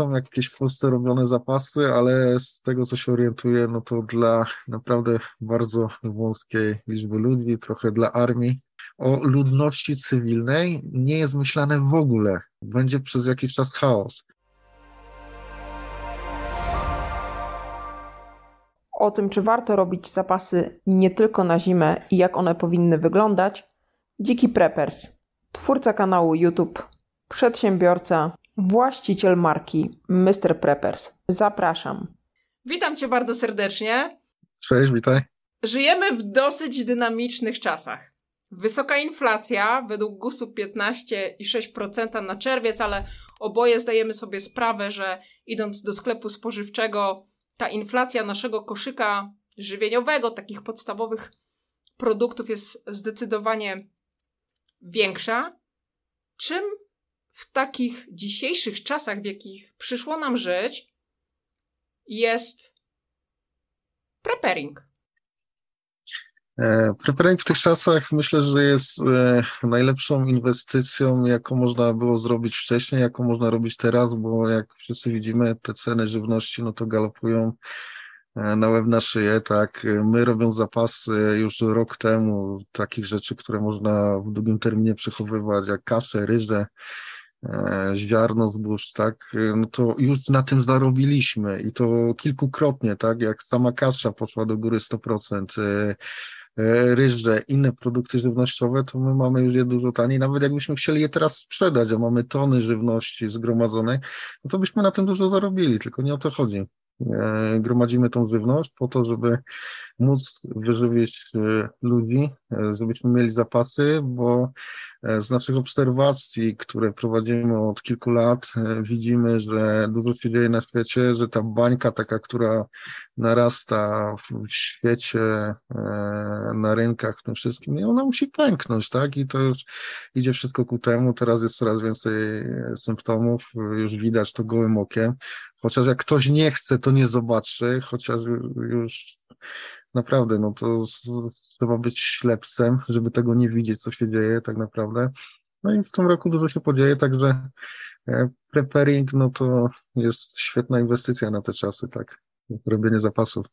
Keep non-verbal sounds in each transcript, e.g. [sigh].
są jakieś w Polsce robione zapasy, ale z tego, co się orientuję, no to dla naprawdę bardzo wąskiej liczby ludzi, trochę dla armii. O ludności cywilnej nie jest myślane w ogóle. Będzie przez jakiś czas chaos. O tym, czy warto robić zapasy nie tylko na zimę i jak one powinny wyglądać, Dziki Preppers, twórca kanału YouTube, przedsiębiorca, właściciel marki Mr. Preppers. Zapraszam. Witam Cię bardzo serdecznie. Cześć, witaj. Żyjemy w dosyć dynamicznych czasach. Wysoka inflacja, według GUS-u 15,6% na czerwiec, ale oboje zdajemy sobie sprawę, że idąc do sklepu spożywczego, ta inflacja naszego koszyka żywieniowego, takich podstawowych produktów jest zdecydowanie większa. Czym w takich dzisiejszych czasach, w jakich przyszło nam żyć, jest preparing. E, preparing w tych czasach myślę, że jest e, najlepszą inwestycją, jaką można było zrobić wcześniej, jaką można robić teraz, bo jak wszyscy widzimy, te ceny żywności no to galopują e, na łeb na szyję, tak. My robiąc zapasy już rok temu takich rzeczy, które można w długim terminie przechowywać, jak kasze, ryże, ziarno, zbóż, tak, e, no to już na tym zarobiliśmy i to kilkukrotnie, tak, jak sama kasza poszła do góry 100%, e, ryże, inne produkty żywnościowe, to my mamy już je dużo taniej, nawet jakbyśmy chcieli je teraz sprzedać, a mamy tony żywności zgromadzonej, no to byśmy na tym dużo zarobili, tylko nie o to chodzi. Gromadzimy tą żywność po to, żeby móc wyżywić ludzi, żebyśmy mieli zapasy, bo E, z naszych obserwacji, które prowadzimy od kilku lat, e, widzimy, że dużo się dzieje na świecie, że ta bańka taka, która narasta w świecie, e, na rynkach, w tym wszystkim, ona musi pęknąć, tak? I to już idzie wszystko ku temu. Teraz jest coraz więcej symptomów, już widać to gołym okiem. Chociaż jak ktoś nie chce, to nie zobaczy, chociaż już naprawdę, no to trzeba być ślepcem, żeby tego nie widzieć, co się dzieje tak naprawdę. No i w tym roku dużo się podzieje, także e, preparing, no to jest świetna inwestycja na te czasy, tak, robienie zapasów.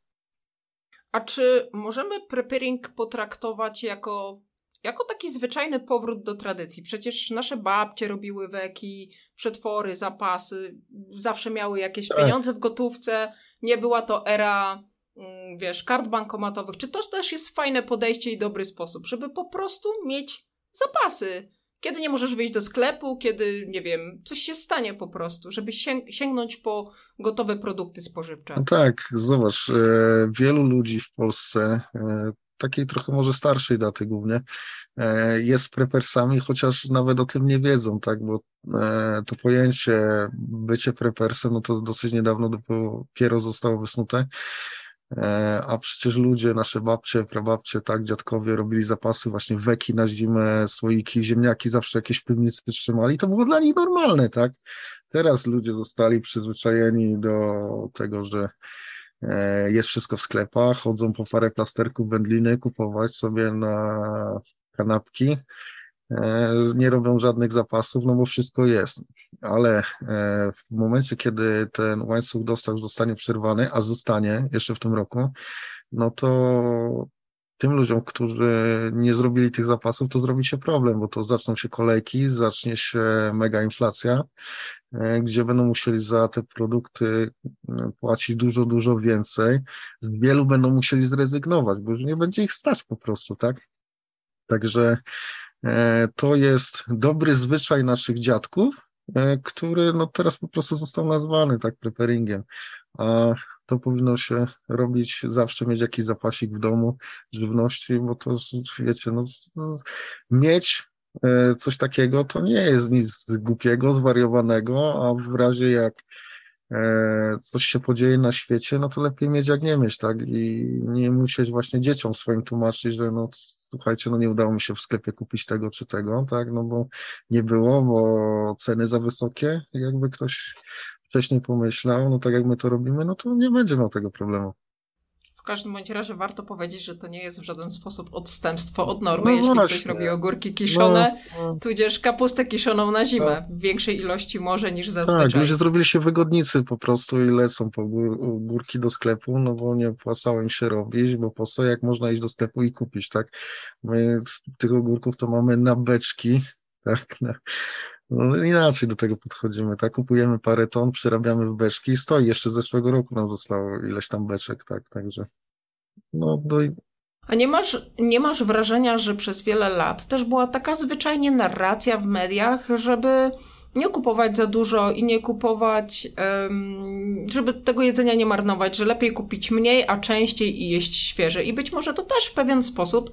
A czy możemy preparing potraktować jako, jako taki zwyczajny powrót do tradycji? Przecież nasze babcie robiły weki, przetwory, zapasy, zawsze miały jakieś tak. pieniądze w gotówce. Nie była to era wiesz, kart bankomatowych, czy to też jest fajne podejście i dobry sposób, żeby po prostu mieć zapasy. Kiedy nie możesz wyjść do sklepu, kiedy, nie wiem, coś się stanie po prostu, żeby sięg sięgnąć po gotowe produkty spożywcze. No tak, zobacz, e, wielu ludzi w Polsce, e, takiej trochę może starszej daty głównie, e, jest prepersami, chociaż nawet o tym nie wiedzą, tak, bo to pojęcie bycie prepersem, no to dosyć niedawno dopiero zostało wysnute. E, a przecież ludzie, nasze babcie, prababcie, tak, dziadkowie robili zapasy właśnie weki na zimę, słoiki, ziemniaki zawsze jakieś w piwnicy trzymali, to było dla nich normalne, tak. Teraz ludzie zostali przyzwyczajeni do tego, że e, jest wszystko w sklepach, chodzą po parę plasterków wędliny kupować sobie na kanapki, nie robią żadnych zapasów, no bo wszystko jest ale e, w momencie, kiedy ten łańcuch dostaw zostanie przerwany, a zostanie jeszcze w tym roku, no to tym ludziom, którzy nie zrobili tych zapasów, to zrobi się problem, bo to zaczną się kolejki, zacznie się mega inflacja, e, gdzie będą musieli za te produkty e, płacić dużo, dużo więcej. Z wielu będą musieli zrezygnować, bo już nie będzie ich stać po prostu, tak? Także to jest dobry zwyczaj naszych dziadków, E, który no teraz po prostu został nazwany tak preparingiem, a to powinno się robić zawsze, mieć jakiś zapasik w domu żywności, bo to wiecie, no, no mieć e, coś takiego to nie jest nic głupiego, zwariowanego, a w razie jak e, coś się podzieje na świecie, no to lepiej mieć jak nie mieć, tak? I nie musieć właśnie dzieciom swoim tłumaczyć, że no słuchajcie, no nie udało mi się w sklepie kupić tego czy tego, tak, no bo nie było, bo ceny za wysokie, jakby ktoś wcześniej pomyślał, no tak jak my to robimy, no to nie będzie miał tego problemu. Każdym bądź razie warto powiedzieć, że to nie jest w żaden sposób odstępstwo od normy, no jeśli właśnie. ktoś robi ogórki kiszone, no, no. tudzież kapustę kiszoną na zimę no. w większej ilości może niż zazwyczaj. Tak, ludzie zrobili się wygodnicy po prostu i lecą po górki do sklepu, no bo nie opłacało im się robić, bo po co, jak można iść do sklepu i kupić, tak? My tych ogórków to mamy na beczki, [laughs] tak, na, no inaczej do tego podchodzimy, tak? Kupujemy parę ton, przerabiamy w beczki i stoi. Jeszcze z zeszłego roku nam zostało ileś tam beczek, tak? Także no, no i... A nie masz, nie masz wrażenia, że przez wiele lat też była taka zwyczajnie narracja w mediach, żeby nie kupować za dużo i nie kupować, żeby tego jedzenia nie marnować, że lepiej kupić mniej, a częściej i jeść świeże. I być może to też w pewien sposób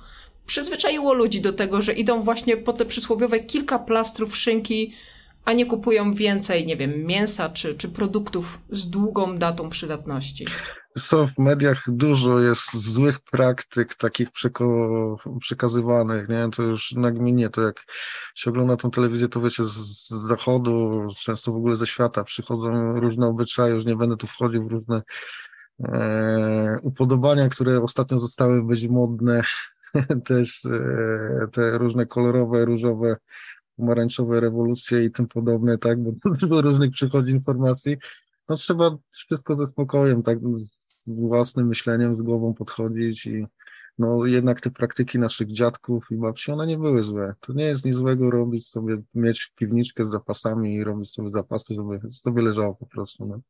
przyzwyczaiło ludzi do tego, że idą właśnie po te przysłowiowe kilka plastrów szynki, a nie kupują więcej, nie wiem, mięsa czy, czy produktów z długą datą przydatności. Co w mediach dużo jest złych praktyk takich przekazywanych, nie? To już nagminie, to jak się ogląda tą telewizję, to wiecie, z zachodu, często w ogóle ze świata przychodzą różne obyczaje, już nie będę tu wchodził w różne e, upodobania, które ostatnio zostały być modne, [laughs] też e, te różne kolorowe, różowe, pomarańczowe rewolucje i tym podobne, tak, bo [laughs] dużo różnych przychodzi informacji. No trzeba wszystko ze spokojem, tak, z własnym myśleniem, z głową podchodzić i no jednak te praktyki naszych dziadków i babci, one nie były złe. To nie jest nic złego robić sobie, mieć piwniczkę z zapasami i robić sobie zapasy, żeby sobie leżało po prostu. No.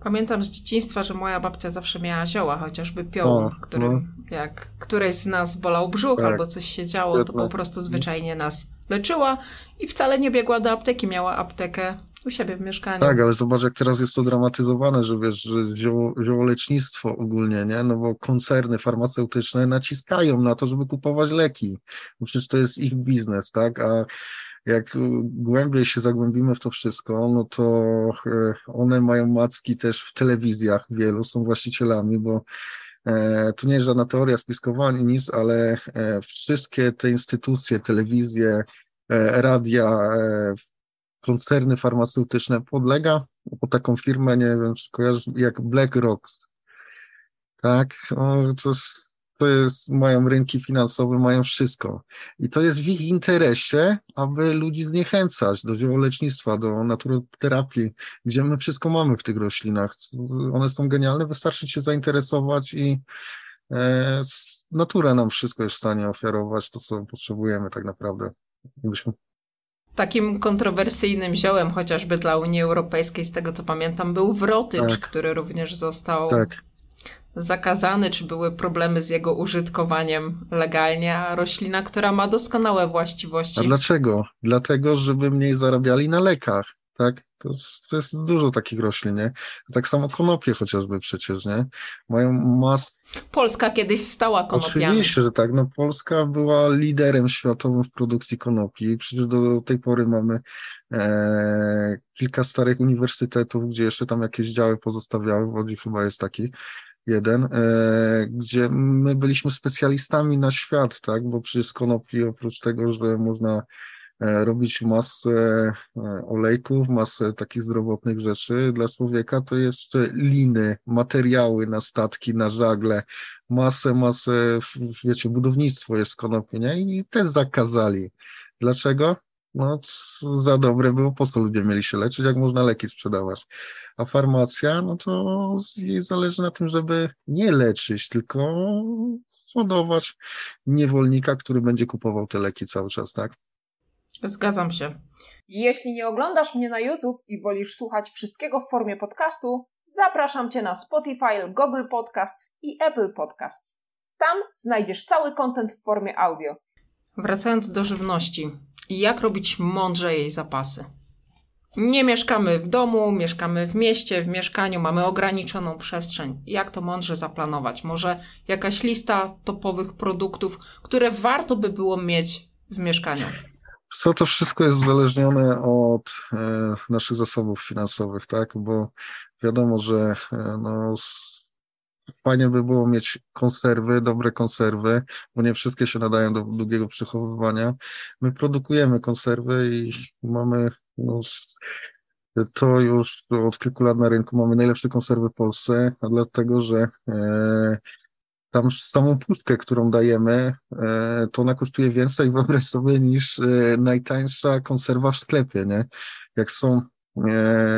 Pamiętam z dzieciństwa, że moja babcia zawsze miała zioła, chociażby piołun, którym no. jak któreś z nas bolał brzuch tak. albo coś się działo, to po prostu zwyczajnie nas leczyła i wcale nie biegła do apteki, miała aptekę u siebie w mieszkaniu. Tak, ale zobacz, jak teraz jest to dramatyzowane, że wiesz, że zioło, ziołolecznictwo ogólnie, nie? No bo koncerny farmaceutyczne naciskają na to, żeby kupować leki. Bo przecież to jest ich biznes, tak? A jak głębiej się zagłębimy w to wszystko, no to e, one mają macki też w telewizjach wielu, są właścicielami, bo e, to nie jest żadna teoria spiskowa ani nic, ale e, wszystkie te instytucje, telewizje, radia, koncerny farmaceutyczne podlega po taką firmę, nie wiem, czy kojarzysz, jak BlackRock. Tak, o, to jest to jest, mają rynki finansowe, mają wszystko. I to jest w ich interesie, aby ludzi zniechęcać do ziołolecznictwa, do naturoterapii, gdzie my wszystko mamy w tych roślinach. One są genialne, wystarczy się zainteresować i e, natura nam wszystko jest w stanie ofiarować, to co potrzebujemy tak naprawdę. Takim kontrowersyjnym ziołem, chociażby dla Unii Europejskiej, z tego co pamiętam, był wrotycz, tak. który również został tak zakazany, czy były problemy z jego użytkowaniem legalnie, a roślina, która ma doskonałe właściwości. A dlaczego? Dlatego, żeby mniej zarabiali na lekach, tak? To jest, to jest dużo takich roślin, nie? Tak samo konopie chociażby przecież, nie? Mają mas... Polska kiedyś stała konopiami. Oczywiście, że tak. No Polska była liderem światowym w produkcji konopi. Przecież do tej pory mamy e, kilka starych uniwersytetów, gdzie jeszcze tam jakieś działy pozostawiały. W Łodzi chyba jest taki jeden, e, gdzie my byliśmy specjalistami na świat, tak, bo przy konopi oprócz tego, że można e, robić masę e, olejków, masę takich zdrowotnych rzeczy dla człowieka, to jeszcze liny, materiały na statki, na żagle, masę, masę, wiecie, budownictwo jest konopi, nie? I te zakazali. Dlaczego? No, za dobre było, po co ludzie mieli się leczyć, jak można leki sprzedawać. A farmacja, no to jej zależy na tym, żeby nie leczyć, tylko hodować niewolnika, który będzie kupował te leki cały czas, tak? Zgadzam się. Jeśli nie oglądasz mnie na YouTube i wolisz słuchać wszystkiego w formie podcastu, zapraszam Cię na Spotify, Google Podcasts i Apple Podcasts. Tam znajdziesz cały kontent w formie audio. Wracając do żywności. Jak robić mądrze jej zapasy? Nie mieszkamy w domu, mieszkamy w mieście, w mieszkaniu, mamy ograniczoną przestrzeń. Jak to mądrze zaplanować? Może jakaś lista topowych produktów, które warto by było mieć w mieszkaniu? Co to wszystko jest uzależnione od e, naszych zasobów finansowych, tak? Bo wiadomo, że e, no, fajnie by było mieć konserwy, dobre konserwy, bo nie wszystkie się nadają do długiego przechowywania. My produkujemy konserwy i mamy no, to już od kilku lat na rynku mamy najlepsze konserwy w Polsce, a dlatego, że e, tam samą puszkę, którą dajemy, e, to ona kosztuje więcej, [laughs] wyobraź sobie, niż e, najtańsza konserwa w sklepie, nie? Jak są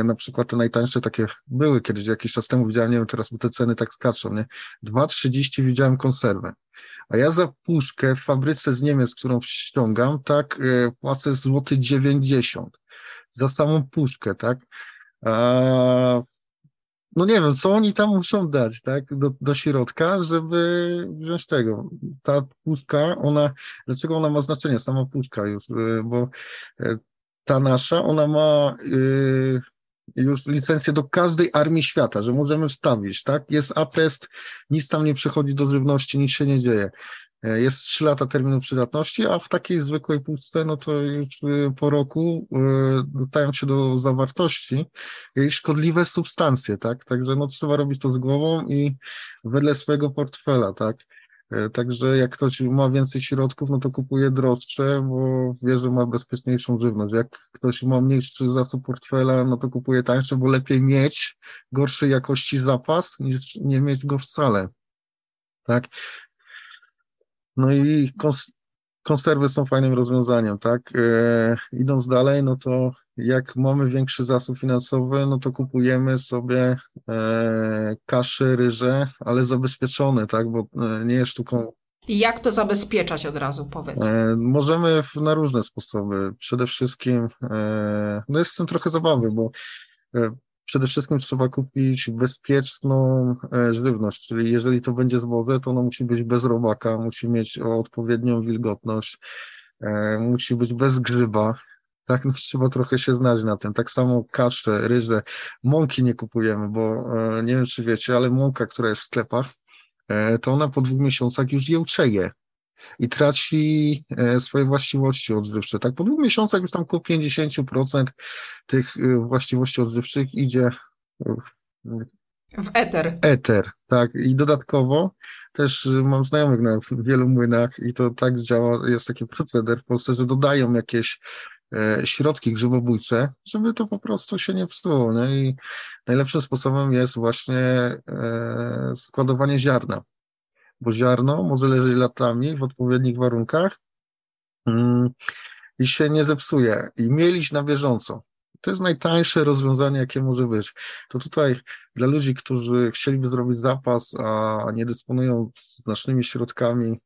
na przykład te najtańsze takie były kiedyś, jakiś czas temu widziałem, nie wiem teraz, bo te ceny tak skaczą, nie? 2,30 widziałem konserwę. A ja za puszkę w fabryce z Niemiec, którą ściągam, tak, płacę złoty 90 za samą puszkę, tak? A no nie wiem, co oni tam muszą dać, tak, do, do środka, żeby wziąć tego. Ta puszka, ona, dlaczego ona ma znaczenie, sama puszka już, y, bo e, ta nasza, ona ma y, już licencję do każdej armii świata, że możemy wstawić, tak, jest atest, nic tam nie przechodzi do żywności, nic się nie dzieje. E, jest 3 lata terminu przydatności, a w takiej zwykłej puszce, no to już y, po roku dostają się do zawartości jej szkodliwe substancje, tak? Także no trzeba robić to z głową i wedle swojego portfela, tak? E, także jak ktoś ma więcej środków, no to kupuje droższe, bo wie, że ma bezpieczniejszą żywność. Jak ktoś ma mniejszy zasób portfela, no to kupuje tańsze, bo lepiej mieć gorszej jakości zapas, niż nie mieć go wcale. Tak? No i kons konserwy są fajnym rozwiązaniem, tak? E, idąc dalej, no to jak mamy większy zasób finansowy, no to kupujemy sobie e, kasze, ryże, ale zabezpieczone, tak? Bo e, nie jest sztuką. I jak to zabezpieczać od razu, powiedz? E, możemy na różne sposoby. Przede wszystkim, e, no jest w tym trochę zabawy, bo przede wszystkim trzeba kupić bezpieczną e, żywność, czyli jeżeli to będzie zboże, to ono musi być bez robaka, musi mieć odpowiednią wilgotność, e, musi być bez grzyba, tak, no, trzeba trochę się znać na tym. Tak samo kasze, ryże, mąki nie kupujemy, bo e, nie wiem, czy wiecie, ale mąka, która jest w sklepach, to ona po dwóch miesiącach już jełczeje i traci e, swoje właściwości odżywcze. Tak, po dwóch miesiącach już tam około 50% tych e, właściwości odżywczych idzie w eter. Eter, tak. I dodatkowo też e, mam znajomych na wielu młynach i to tak działa, jest taki proceder w Polsce, że dodają jakieś środki grzybobójcze, żeby to po prostu się nie psuło. Nie? I najlepszym sposobem jest właśnie składowanie ziarna bo ziarno może leżeć latami w odpowiednich warunkach mm, i się nie zepsuje. I mielić na bieżąco. To jest najtańsze rozwiązanie, jakie może być. To tutaj dla ludzi, którzy chcieliby zrobić zapas, a nie dysponują znacznymi środkami,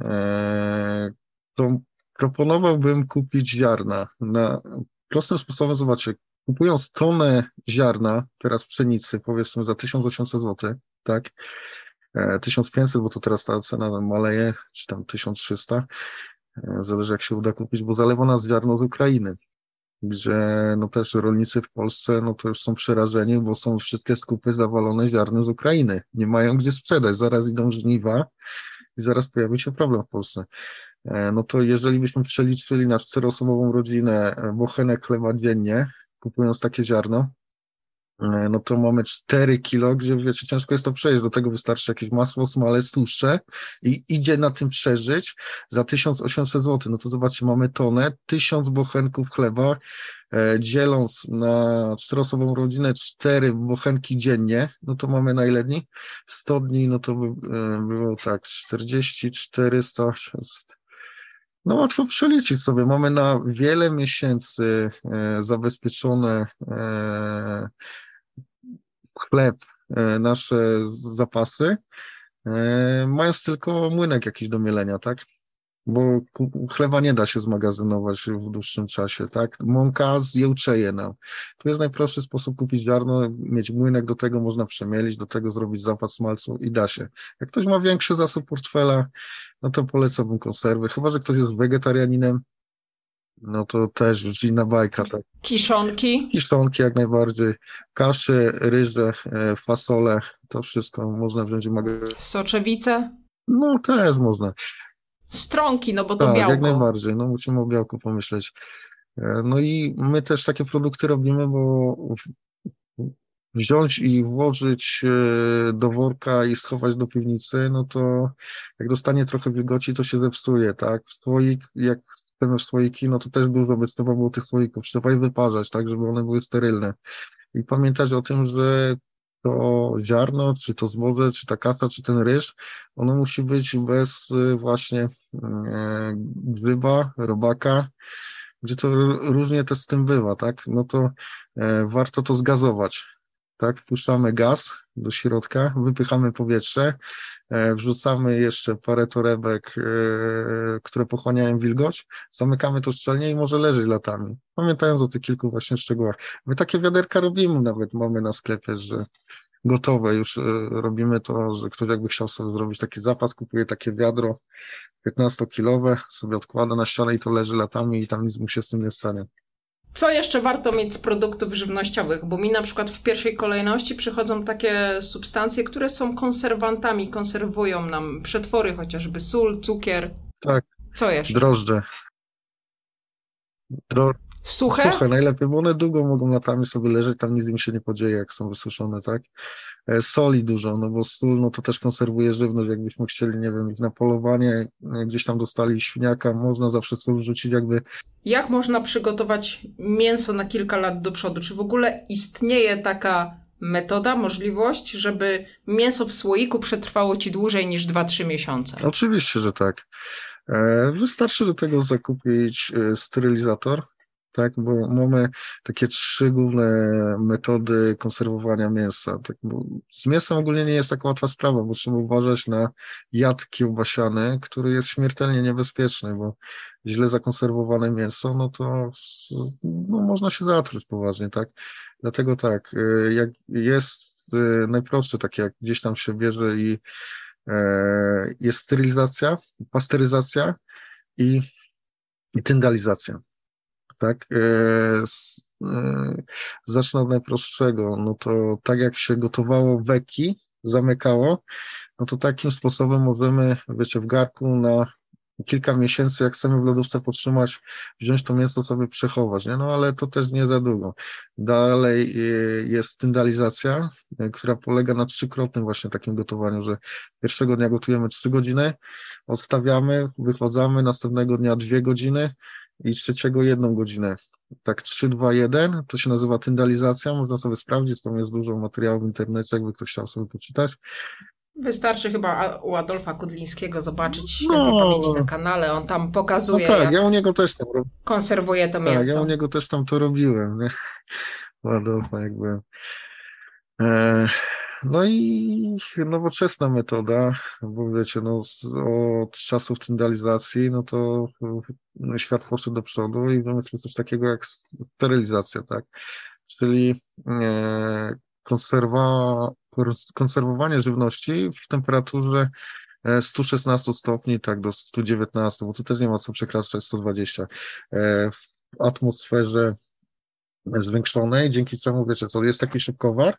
e, to proponowałbym kupić ziarna. Na prostym sposobem, zobaczcie, kupując tonę ziarna, teraz pszenicy, powiedzmy za 1800 zł, tak, 1500, e, bo to teraz ta cena maleje, czy tam 1300, e, zależy jak się uda kupić, bo zalewa nas ziarno z Ukrainy, gdzie no też rolnicy w Polsce no to już są przerażeni, bo są wszystkie skupy zawalone ziarnem z Ukrainy, nie mają gdzie sprzedać, zaraz idą żniwa i zaraz pojawi się problem w Polsce. E, no to jeżeli byśmy przeliczyli na czteroosobową rodzinę bochenek chleba dziennie, kupując takie ziarno, no to mamy 4 kilo, gdzie wiecie, ciężko jest to przejść, do tego wystarczy jakieś masło, smalec, tłuszcze i idzie na tym przeżyć za 1800 zł. No to zobaczcie, mamy tonę, 1000 bochenków chleba, e, dzieląc na czteroosobową rodzinę 4 bochenki dziennie, no to mamy na ile dni? 100 dni, no to by e, było tak, 40, 400, 800. No łatwo przeliczyć sobie. Mamy na wiele miesięcy e, zabezpieczone e, chleb, e, nasze zapasy, e, mając tylko młynek jakiś do mielenia, tak? Bo chleba nie da się zmagazynować w dłuższym czasie, tak? Mąka zjełczeje nam. To jest najprostszy sposób kupić ziarno, mieć młynek, do tego można przemielić, do tego zrobić zapas smalcu i da się. Jak ktoś ma większy zasób portfela, no to polecałbym konserwy, chyba, że ktoś jest wegetarianinem, no to też już inna bajka. Tak. Kiszonki? Kiszonki jak najbardziej. Kasze, ryże, e, fasole, to wszystko można wziąć. Soczewice? No też można. Stronki, no bo to tak, białko. jak najbardziej, no musimy o białku pomyśleć. E, no i my też takie produkty robimy, bo wziąć i włożyć e, do worka i schować do piwnicy, no to jak dostanie trochę wilgoci, to się zepsuje, tak? W słoik, jak chcemy słoiki, no to też dużo by trzeba było tych słoików, trzeba je wyparzać, tak, żeby one były sterylne. I pamiętać o tym, że to ziarno, czy to zboże, czy ta kasa, czy ten ryż, ono musi być bez y, właśnie e, grzyba, robaka, gdzie to różnie też z tym bywa, tak? No to e, warto to zgazować, tak? Wpuszczamy gaz do środka, wypychamy powietrze, e, wrzucamy jeszcze parę torebek, które pochłaniają wilgoć, zamykamy to szczelnie i może leżeć latami. Pamiętając o tych kilku właśnie szczegółach. My takie wiaderka robimy nawet, mamy na sklepie, że gotowe już e, robimy to, że ktoś jakby chciał sobie zrobić taki zapas, kupuje takie wiadro 15-kilowe, sobie odkłada na ścianę i to leży latami i tam nic mu się z tym nie stanie. Co jeszcze warto mieć z produktów żywnościowych? Bo mi na przykład w pierwszej kolejności przychodzą takie substancje, które są konserwantami, konserwują nam przetwory, chociażby sól, cukier. Tak. Co jeszcze? Drożdże. Dro Suche? Suche najlepiej, bo one długo mogą latami sobie leżeć, tam nic im się nie podzieje, jak są wysuszone, tak? E, soli dużo, no bo sól, no to też konserwuje żywność, jakbyśmy chcieli, nie wiem, iść na polowanie, e, gdzieś tam dostali świniaka, można zawsze sól rzucić jakby. Jak można przygotować mięso na kilka lat do przodu? Czy w ogóle istnieje taka metoda, możliwość, żeby mięso w słoiku przetrwało ci dłużej niż 2-3 miesiące? Oczywiście, że tak. E, wystarczy do tego zakupić sterylizator, tak, bo mamy takie trzy główne metody konserwowania mięsa. Tak, bo z mięsem ogólnie nie jest taka łatwa sprawa, bo trzeba uważać na jad kiełbasiany, który jest śmiertelnie niebezpieczny, bo źle zakonserwowane mięso, no to no, można się zatruć poważnie, tak. Dlatego tak, y, jak jest y, najprostsze, takie jak gdzieś tam się bierze i e, jest sterylizacja, pasteryzacja i, i tyndalizacja tak? E, e, zacznę od najprostszego. No to tak jak się gotowało weki, zamykało, no to takim sposobem możemy, wiecie, w garku na kilka miesięcy, jak chcemy w lodówce podtrzymać, wziąć to mięso sobie przechować, nie? No ale to też nie za długo. Dalej e, jest tyndalizacja, która polega na trzykrotnym właśnie takim gotowaniu, że pierwszego dnia gotujemy trzy godziny, odstawiamy, wychodzamy, następnego dnia dwie godziny, i trzeciego jedną godzinę. Tak 3, 2, 1, to się nazywa tyndalizacja, można sobie sprawdzić, tam jest dużo materiału w internecie, jakby ktoś chciał sobie poczytać. Wystarczy chyba u Adolfa Kudlińskiego zobaczyć no, pamięci na kanale, on tam pokazuje, no tak, ja u niego też tam konserwuje to mięso. Tak, ja u niego też tam to robiłem, nie? U Adolfa jakby. E, no i nowoczesna metoda, bo wiecie, no, od czasów tyndalizacji, no to no, świat poszedł do przodu i wymyślił coś takiego jak sterylizacja, tak? Czyli e, konserwa, konserwowanie żywności w temperaturze 116 e, stopni, tak, do 119, bo tu też nie ma co przekraczać 120. E, w atmosferze zwiększonej, dzięki czemu, wiecie co, jest taki szybkowar,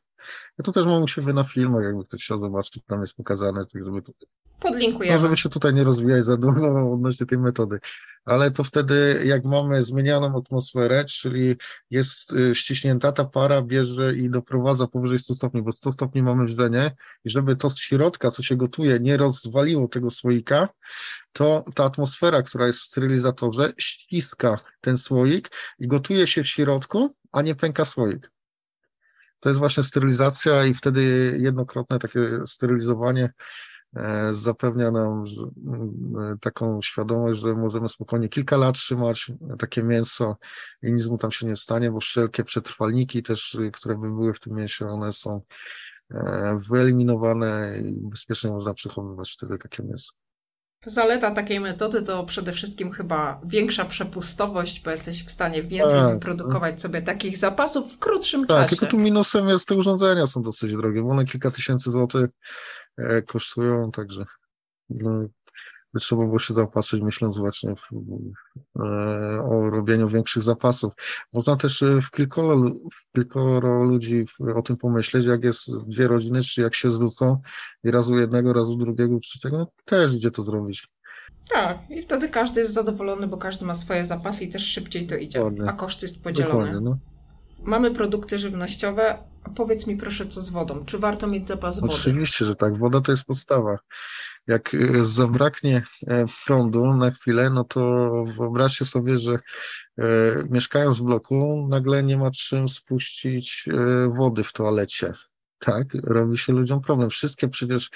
ja to też mam u siebie na filmach, jakby ktoś chciał zobaczyć, tam jest pokazane, tak żeby tutaj... Podlinkujemy. No, żeby się tutaj nie rozwijać za długo odnośnie tej metody. Ale to wtedy, jak mamy zmienianą atmosferę, czyli jest y, ściśnięta, ta para bierze i doprowadza powyżej 100 stopni, bo 100 stopni mamy wrzenie i żeby to z środka, co się gotuje, nie rozwaliło tego słoika, to ta atmosfera, która jest w sterylizatorze, ściska ten słoik i gotuje się w środku, a nie pęka słoik. To jest właśnie sterylizacja i wtedy jednokrotne takie sterylizowanie e, zapewnia nam mm, taką świadomość, że możemy spokojnie kilka lat trzymać takie mięso i nic mu tam się nie stanie, bo wszelkie przetrwalniki też, które by były w tym mięsie, one są e, wyeliminowane i bezpiecznie można przechowywać wtedy takie mięso. Zaleta takiej metody to przede wszystkim chyba większa przepustowość, bo jesteś w stanie więcej tak, wyprodukować sobie takich zapasów w krótszym tak, czasie. Tak, tylko tu minusem jest, te urządzenia są dosyć drogie, bo one kilka tysięcy złotych e, kosztują, także no, trzeba było się zaopatrzyć, myśląc właśnie w, e, o robieniu większych zapasów. Można też e, w kilkoro, w kilkoro ludzi o tym pomyśleć, jak jest dwie rodziny, czy jak się zwrócą i razu jednego, razu drugiego, trzeciego, no też gdzie to zrobić. Tak, i wtedy każdy jest zadowolony, bo każdy ma swoje zapasy i też szybciej to idzie, Dokładnie. a koszt jest podzielony. No. Mamy produkty żywnościowe, powiedz mi proszę, co z wodą? Czy warto mieć zapas wody? Oczywiście, że tak. Woda to jest podstawa jak e, zabraknie e, prądu na chwilę, no to wyobraźcie sobie, że e, mieszkając w bloku, nagle nie ma czym spuścić wody w toalecie. tak, robi się ludziom problem. Wszystkie przecież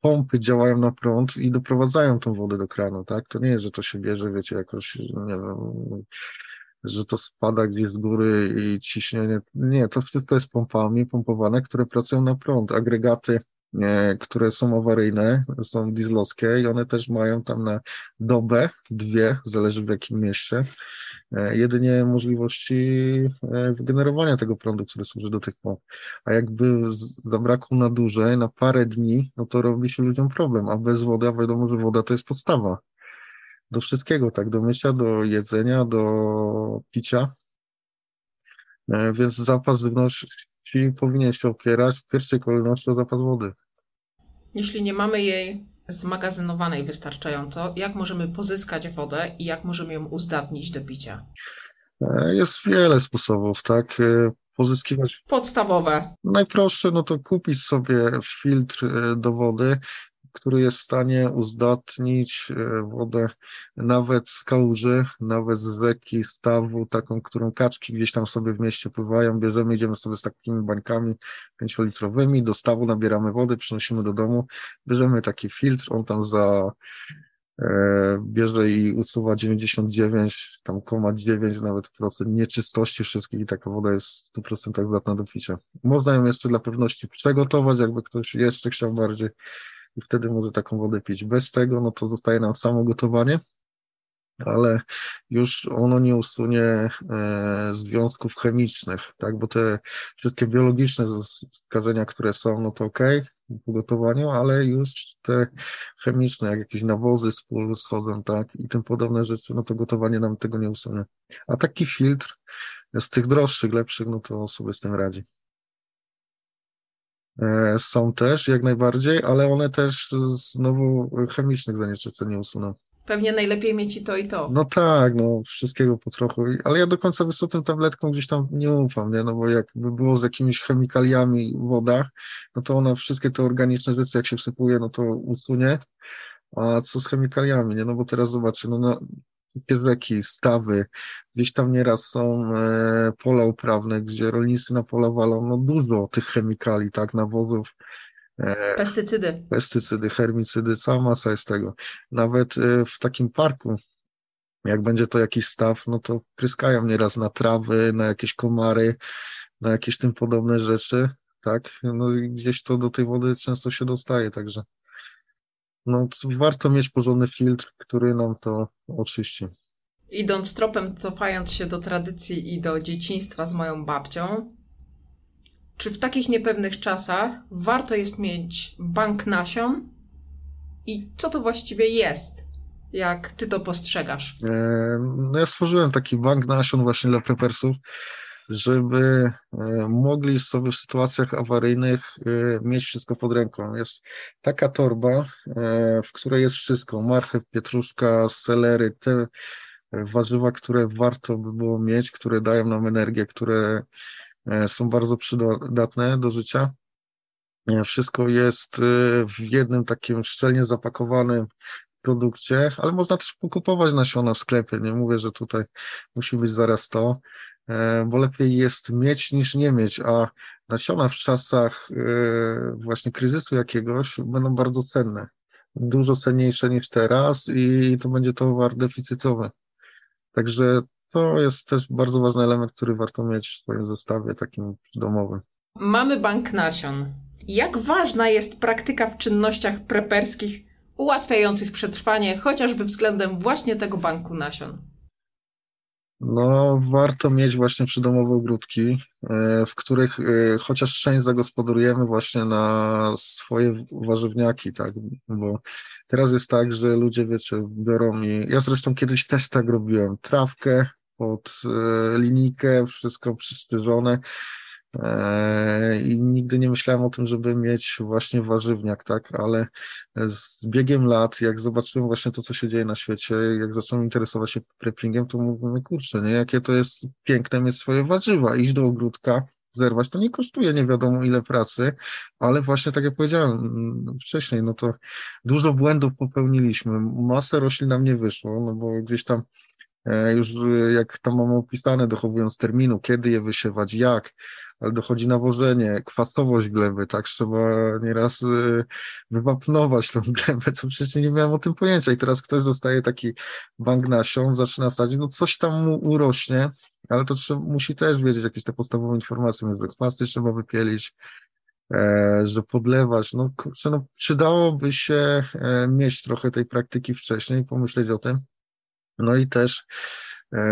pompy działają na prąd i doprowadzają tą wodę do kranu, tak? To nie jest, że to się bierze, wiecie, jakoś, nie wiem, że to spada gdzieś z góry i ciśnienie. Nie, to wszystko jest pompami pompowane, które pracują na prąd. Agregaty, które są awaryjne, są dieslowskie i one też mają tam na dobę, dwie, zależy w jakim mieście, e, jedynie możliwości e, wygenerowania tego prądu, który służy do tych pomp. A jakby zabrakło na dłużej, na parę dni, no to robi się ludziom problem, a bez wody, a wiadomo, że woda to jest podstawa do wszystkiego, tak, do mycia, do jedzenia, do picia. E, więc zapas żywności powinien się opierać w pierwszej kolejności o zapas wody. Jeśli nie mamy jej zmagazynowanej wystarczająco, jak możemy pozyskać wodę i jak możemy ją uzdatnić do picia? E, jest wiele sposobów, tak? E, pozyskiwać. Podstawowe. Najprostsze, no to kupić sobie filtr do wody który jest w stanie uzdatnić e, wodę nawet z kałuży, nawet z rzeki, stawu, taką, którą kaczki gdzieś tam sobie w mieście pływają, bierzemy, idziemy sobie z takimi bańkami pięciolitrowymi, do stawu nabieramy wody, przynosimy do domu, bierzemy taki filtr, on tam za e, bierze i usuwa 99, tam 9 nawet procent nieczystości wszystkich i taka woda jest w 100% zdatna do picia. Można ją jeszcze dla pewności przygotować, jakby ktoś jeszcze chciał bardziej i wtedy może taką wodę pić. Bez tego, no to zostaje nam samo gotowanie, ale już ono nie usunie e, związków chemicznych, tak, bo te wszystkie biologiczne skażenia, które są, no to ok, po gotowaniu, ale już te chemiczne, jak jakieś nawozy schodzą, tak, i tym podobne rzeczy, no to gotowanie nam tego nie usunie. A taki filtr z tych droższych, lepszych, no to sobie z tym radzi. E, są też jak najbardziej, ale one też znowu chemicznych zanieczyszczeń nie usuną. Pewnie najlepiej mieć i to i to. No tak, no wszystkiego po trochu, ale ja do końca wysokym tabletką gdzieś tam nie ufam, nie, no bo jakby było z jakimiś chemikaliami w wodach, no to ona wszystkie te organiczne rzeczy jak się wsypuje, no to usunie, a co z chemikaliami, nie, no bo teraz zobaczcie, no, no rzeki, stawy, gdzieś tam nieraz są e, pola uprawne, gdzie rolnicy na pola walą no dużo tych chemikali, tak, nawozów. E, pestycydy. Pestycydy, hermicydy, cała masa jest tego. Nawet e, w takim parku, jak będzie to jakiś staw, no to pryskają nieraz na trawy, na jakieś komary, na jakieś tym podobne rzeczy, tak, no i gdzieś to do tej wody często się dostaje, także no warto mieć porządny filtr, który nam to oczyści. Idąc tropem, cofając się do tradycji i do dzieciństwa z moją babcią, czy w takich niepewnych czasach warto jest mieć bank nasion? I co to właściwie jest? Jak ty to postrzegasz? E, no ja stworzyłem taki bank nasion właśnie dla prepersów, żeby e, mogli sobie w sytuacjach awaryjnych e, mieć wszystko pod ręką. Jest taka torba, e, w której jest wszystko, marchew, pietruszka, selery, te warzywa, które warto by było mieć, które dają nam energię, które są bardzo przydatne do życia. Wszystko jest w jednym takim szczelnie zapakowanym produkcie, ale można też pokupować nasiona w sklepie. Nie mówię, że tutaj musi być zaraz to. E, bo lepiej jest mieć niż nie mieć, a nasiona w czasach e, właśnie kryzysu jakiegoś będą bardzo cenne, dużo cenniejsze niż teraz i to będzie towar deficytowy. Także to jest też bardzo ważny element, który warto mieć w swoim zestawie takim domowym. Mamy bank nasion. Jak ważna jest praktyka w czynnościach preperskich ułatwiających przetrwanie, chociażby względem właśnie tego banku nasion? No, warto mieć właśnie przydomowe ogródki, e, w których e, chociaż część zagospodarujemy właśnie na swoje warzywniaki, tak, bo teraz jest tak, że ludzie, wiecie, biorą i, ja zresztą kiedyś też tak robiłem, trawkę pod e, linijkę, wszystko przystrzyżone, E, i nigdy nie myślałem o tym, żeby mieć właśnie warzywniak, tak, ale z biegiem lat, jak zobaczyłem właśnie to, co się dzieje na świecie, jak zacząłem interesować się preppingiem, to mówimy, kurczę, nie, jakie to jest piękne mieć swoje warzywa, iść do ogródka, zerwać, to nie kosztuje nie wiadomo ile pracy, ale właśnie tak jak powiedziałem mm, wcześniej, no to dużo błędów popełniliśmy, masę roślin nam nie wyszło, no bo gdzieś tam e, już jak tam mamy opisane, dochowując terminu, kiedy je wysiewać, jak, ale dochodzi nawożenie, kwasowość gleby, tak, trzeba nieraz y, wywapnować tą [laughs] glebę, co przecież nie miałem o tym pojęcia. I teraz ktoś dostaje taki bank nasion, zaczyna sadzić, no coś tam mu urośnie, ale to trzeba, musi też wiedzieć jakieś te podstawowe informacje, że chwasty trzeba wypielić, e, że podlewać, no kurczę, no przydałoby się e, mieć trochę tej praktyki wcześniej, pomyśleć o tym, no i też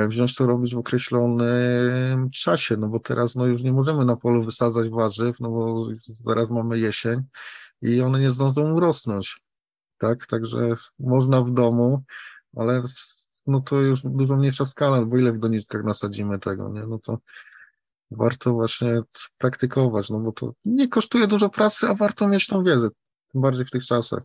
wziąć to robić w określonym czasie, no bo teraz no już nie możemy na polu wysadzać warzyw, no bo zaraz mamy jesień i one nie zdążą urosnąć, tak, także można w domu, ale no to już dużo mniejsza skala, bo ile w doniczkach nasadzimy tego, nie, no to warto właśnie praktykować, no bo to nie kosztuje dużo pracy, a warto mieć tą wiedzę, tym bardziej w tych czasach.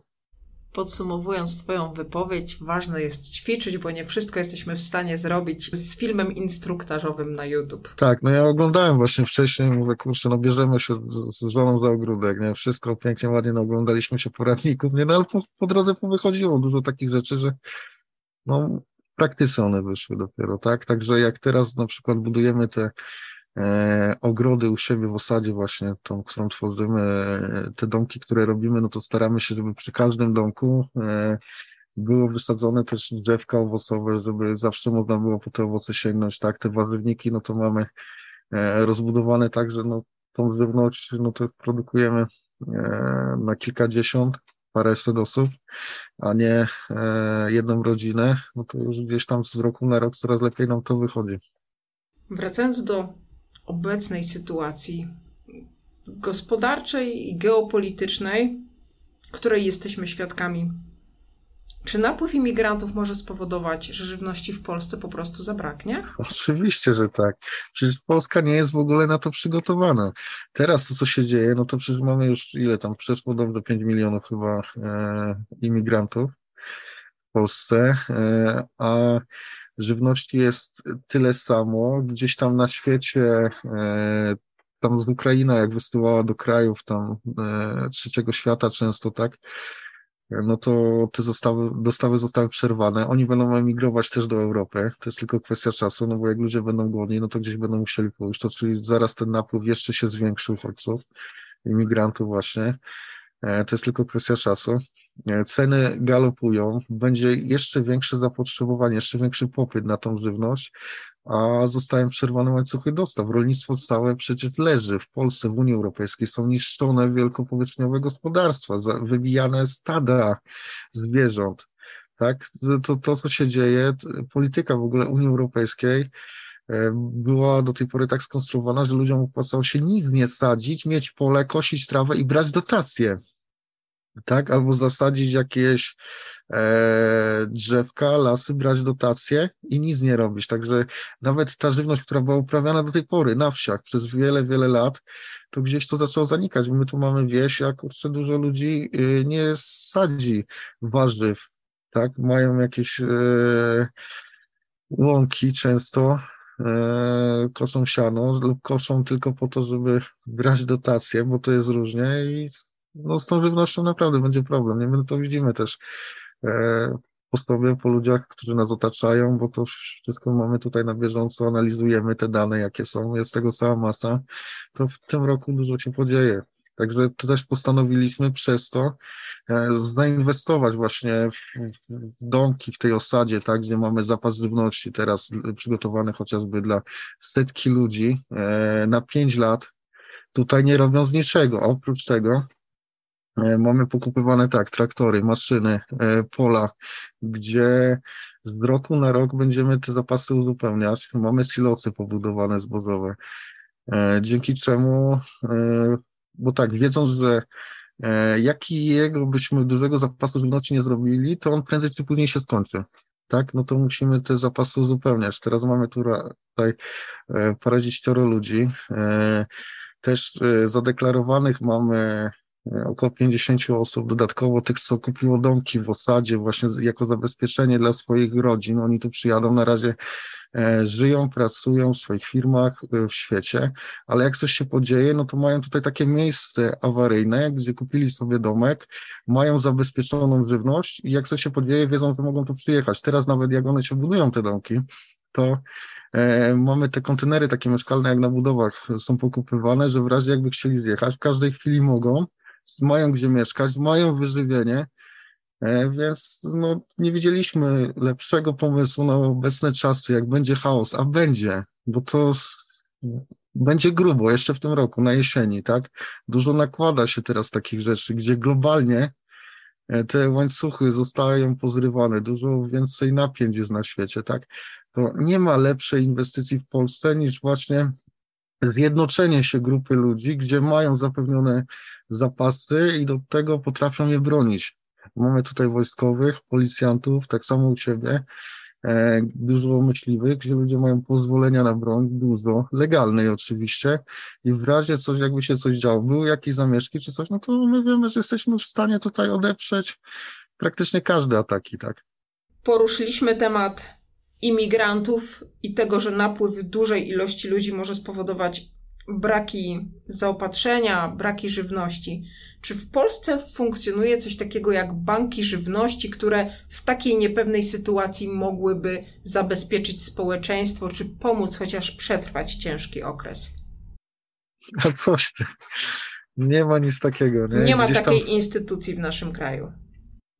Podsumowując Twoją wypowiedź, ważne jest ćwiczyć, bo nie wszystko jesteśmy w stanie zrobić z filmem instruktażowym na YouTube. Tak, no ja oglądałem właśnie wcześniej, mówię, kurczę, no bierzemy się z żoną za ogródek, nie? Wszystko pięknie, ładnie, no oglądaliśmy się poradników, nie? No ale po, po drodze powychodziło dużo takich rzeczy, że no praktyce one wyszły dopiero, tak? Także jak teraz na przykład budujemy te ogrody u siebie w osadzie właśnie, tą, którą tworzymy, e, te domki, które robimy, no to staramy się, żeby przy każdym domku e, było wysadzone też drzewka owocowe, żeby zawsze można było po te owoce sięgnąć, tak, te warzywniki, no to mamy e, rozbudowane tak, że no tą żywność, no to produkujemy e, na kilkadziesiąt, paręset osób, a nie e, jedną rodzinę, no to już gdzieś tam z roku na rok coraz lepiej nam to wychodzi. Wracając do obecnej sytuacji gospodarczej i geopolitycznej, której jesteśmy świadkami. Czy napływ imigrantów może spowodować, że żywności w Polsce po prostu zabraknie? Oczywiście, że tak. Przecież Polska nie jest w ogóle na to przygotowana. Teraz to, co się dzieje, no to przecież mamy już ile tam, przeszło do 5 milionów chyba e, imigrantów w Polsce, e, a żywności jest tyle samo. Gdzieś tam na świecie, e, tam z Ukraina, jak wysyłała do krajów tam e, trzeciego świata często, tak, no to te zostały, dostawy zostały przerwane. Oni będą emigrować też do Europy. To jest tylko kwestia czasu, no bo jak ludzie będą głodni, no to gdzieś będą musieli pójść. To czyli zaraz ten napływ jeszcze się zwiększy uchodźców, imigrantów właśnie. E, to jest tylko kwestia czasu. E, ceny galopują, będzie jeszcze większe zapotrzebowanie, jeszcze większy popyt na tą żywność, a zostają przerwane łańcuchy dostaw. Rolnictwo całe przecież leży w Polsce, w Unii Europejskiej, są niszczone wielkopowierzchniowe gospodarstwa, wybijane stada zwierząt. Tak? To, to, co się dzieje, polityka w ogóle Unii Europejskiej e, była do tej pory tak skonstruowana, że ludziom opłacało się nic nie sadzić, mieć pole, kosić trawę i brać dotacje tak? Albo zasadzić jakieś e, drzewka, lasy, brać dotacje i nic nie robić. Także nawet ta żywność, która była uprawiana do tej pory na wsiach przez wiele, wiele lat, to gdzieś to zaczęło zanikać. My tu mamy wieś, a kurczę, dużo ludzi y, nie sadzi warzyw, tak? Mają jakieś e, łąki często, e, koszą siano lub koszą tylko po to, żeby brać dotacje, bo to jest różnie i no z tą żywnością naprawdę będzie problem. Nie? My to widzimy też e, po sobie, po ludziach, którzy nas otaczają, bo to wszystko mamy tutaj na bieżąco, analizujemy te dane, jakie są, jest tego cała masa, to w tym roku dużo się podzieje. Także to też postanowiliśmy przez to e, zainwestować właśnie w domki w tej osadzie, tak, gdzie mamy zapas żywności teraz przygotowany chociażby dla setki ludzi e, na pięć lat, tutaj nie robiąc niczego. Oprócz tego mamy pokupywane tak, traktory, maszyny, e, pola, gdzie z roku na rok będziemy te zapasy uzupełniać. Mamy silosy pobudowane zbożowe, e, dzięki czemu, bo tak, wiedząc, że jakiego byśmy dużego zapasu żywności nie zrobili, to on prędzej czy później się skończy. Tak, no to musimy te zapasy uzupełniać. Teraz mamy tutaj parędziesięcioro ludzi. Też zadeklarowanych mamy E, około 50 osób, dodatkowo tych, co kupiło domki w osadzie właśnie jako zabezpieczenie dla swoich rodzin. Oni tu przyjadą na razie, e, żyją, pracują w swoich firmach e, w świecie, ale jak coś się podzieje, no to mają tutaj takie miejsce awaryjne, gdzie kupili sobie domek, mają zabezpieczoną żywność i jak coś się podzieje, wiedzą, że mogą tu przyjechać. Teraz nawet jak one się budują, te domki, to e, mamy te kontenery takie mieszkalne jak na budowach są pokupywane, że w razie jakby chcieli zjechać, w każdej chwili mogą, mają gdzie mieszkać, mają wyżywienie, e, więc no, nie widzieliśmy lepszego pomysłu na obecne czasy, jak będzie chaos, a będzie, bo to będzie grubo jeszcze w tym roku, na jesieni, tak? Dużo nakłada się teraz takich rzeczy, gdzie globalnie e, te łańcuchy zostają pozrywane, dużo więcej napięć jest na świecie, tak? To nie ma lepszej inwestycji w Polsce niż właśnie zjednoczenie się grupy ludzi, gdzie mają zapewnione zapasy i do tego potrafią je bronić. Mamy tutaj wojskowych, policjantów, tak samo u siebie, E, dużo myśliwych, gdzie ludzie mają pozwolenia na broń, dużo, legalnej oczywiście i w razie coś, jakby się coś działo, były jakieś zamieszki czy coś, no to my wiemy, że jesteśmy w stanie tutaj odeprzeć praktycznie każde ataki, tak. Poruszyliśmy temat imigrantów i tego, że napływ dużej ilości ludzi może spowodować braki zaopatrzenia, braki żywności. Czy w Polsce funkcjonuje coś takiego jak banki żywności, które w takiej niepewnej sytuacji mogłyby zabezpieczyć społeczeństwo, czy pomóc chociaż przetrwać ciężki okres? A coś ty. Nie ma nic takiego. Nie, nie ma Gdzieś takiej tam... instytucji w naszym kraju.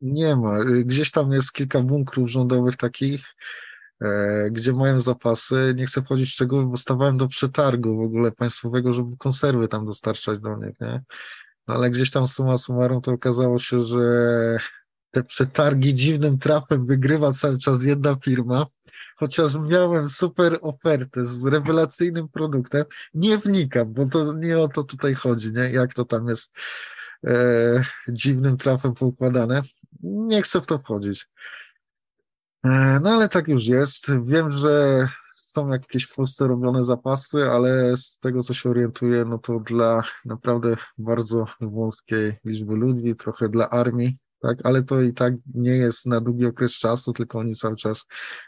Nie ma. Gdzieś tam jest kilka bunkrów rządowych takich, gdzie mają zapasy. Nie chcę wchodzić w szczegóły, bo stawałem do przetargu w ogóle państwowego, żeby konserwy tam dostarczać do nich, nie? No ale gdzieś tam suma summarum to okazało się, że te przetargi dziwnym trafem wygrywa cały czas jedna firma, chociaż miałem super ofertę z rewelacyjnym produktem, nie wnikam, bo to nie o to tutaj chodzi, nie? Jak to tam jest e, dziwnym trafem poukładane. Nie chcę w to wchodzić. E, no ale tak już jest. Wiem, że są jakieś w Polsce robione zapasy, ale z tego, co się orientuję, no to dla naprawdę bardzo wąskiej liczby ludzi, trochę dla armii, tak, ale to i tak nie jest na długi okres czasu, tylko oni cały czas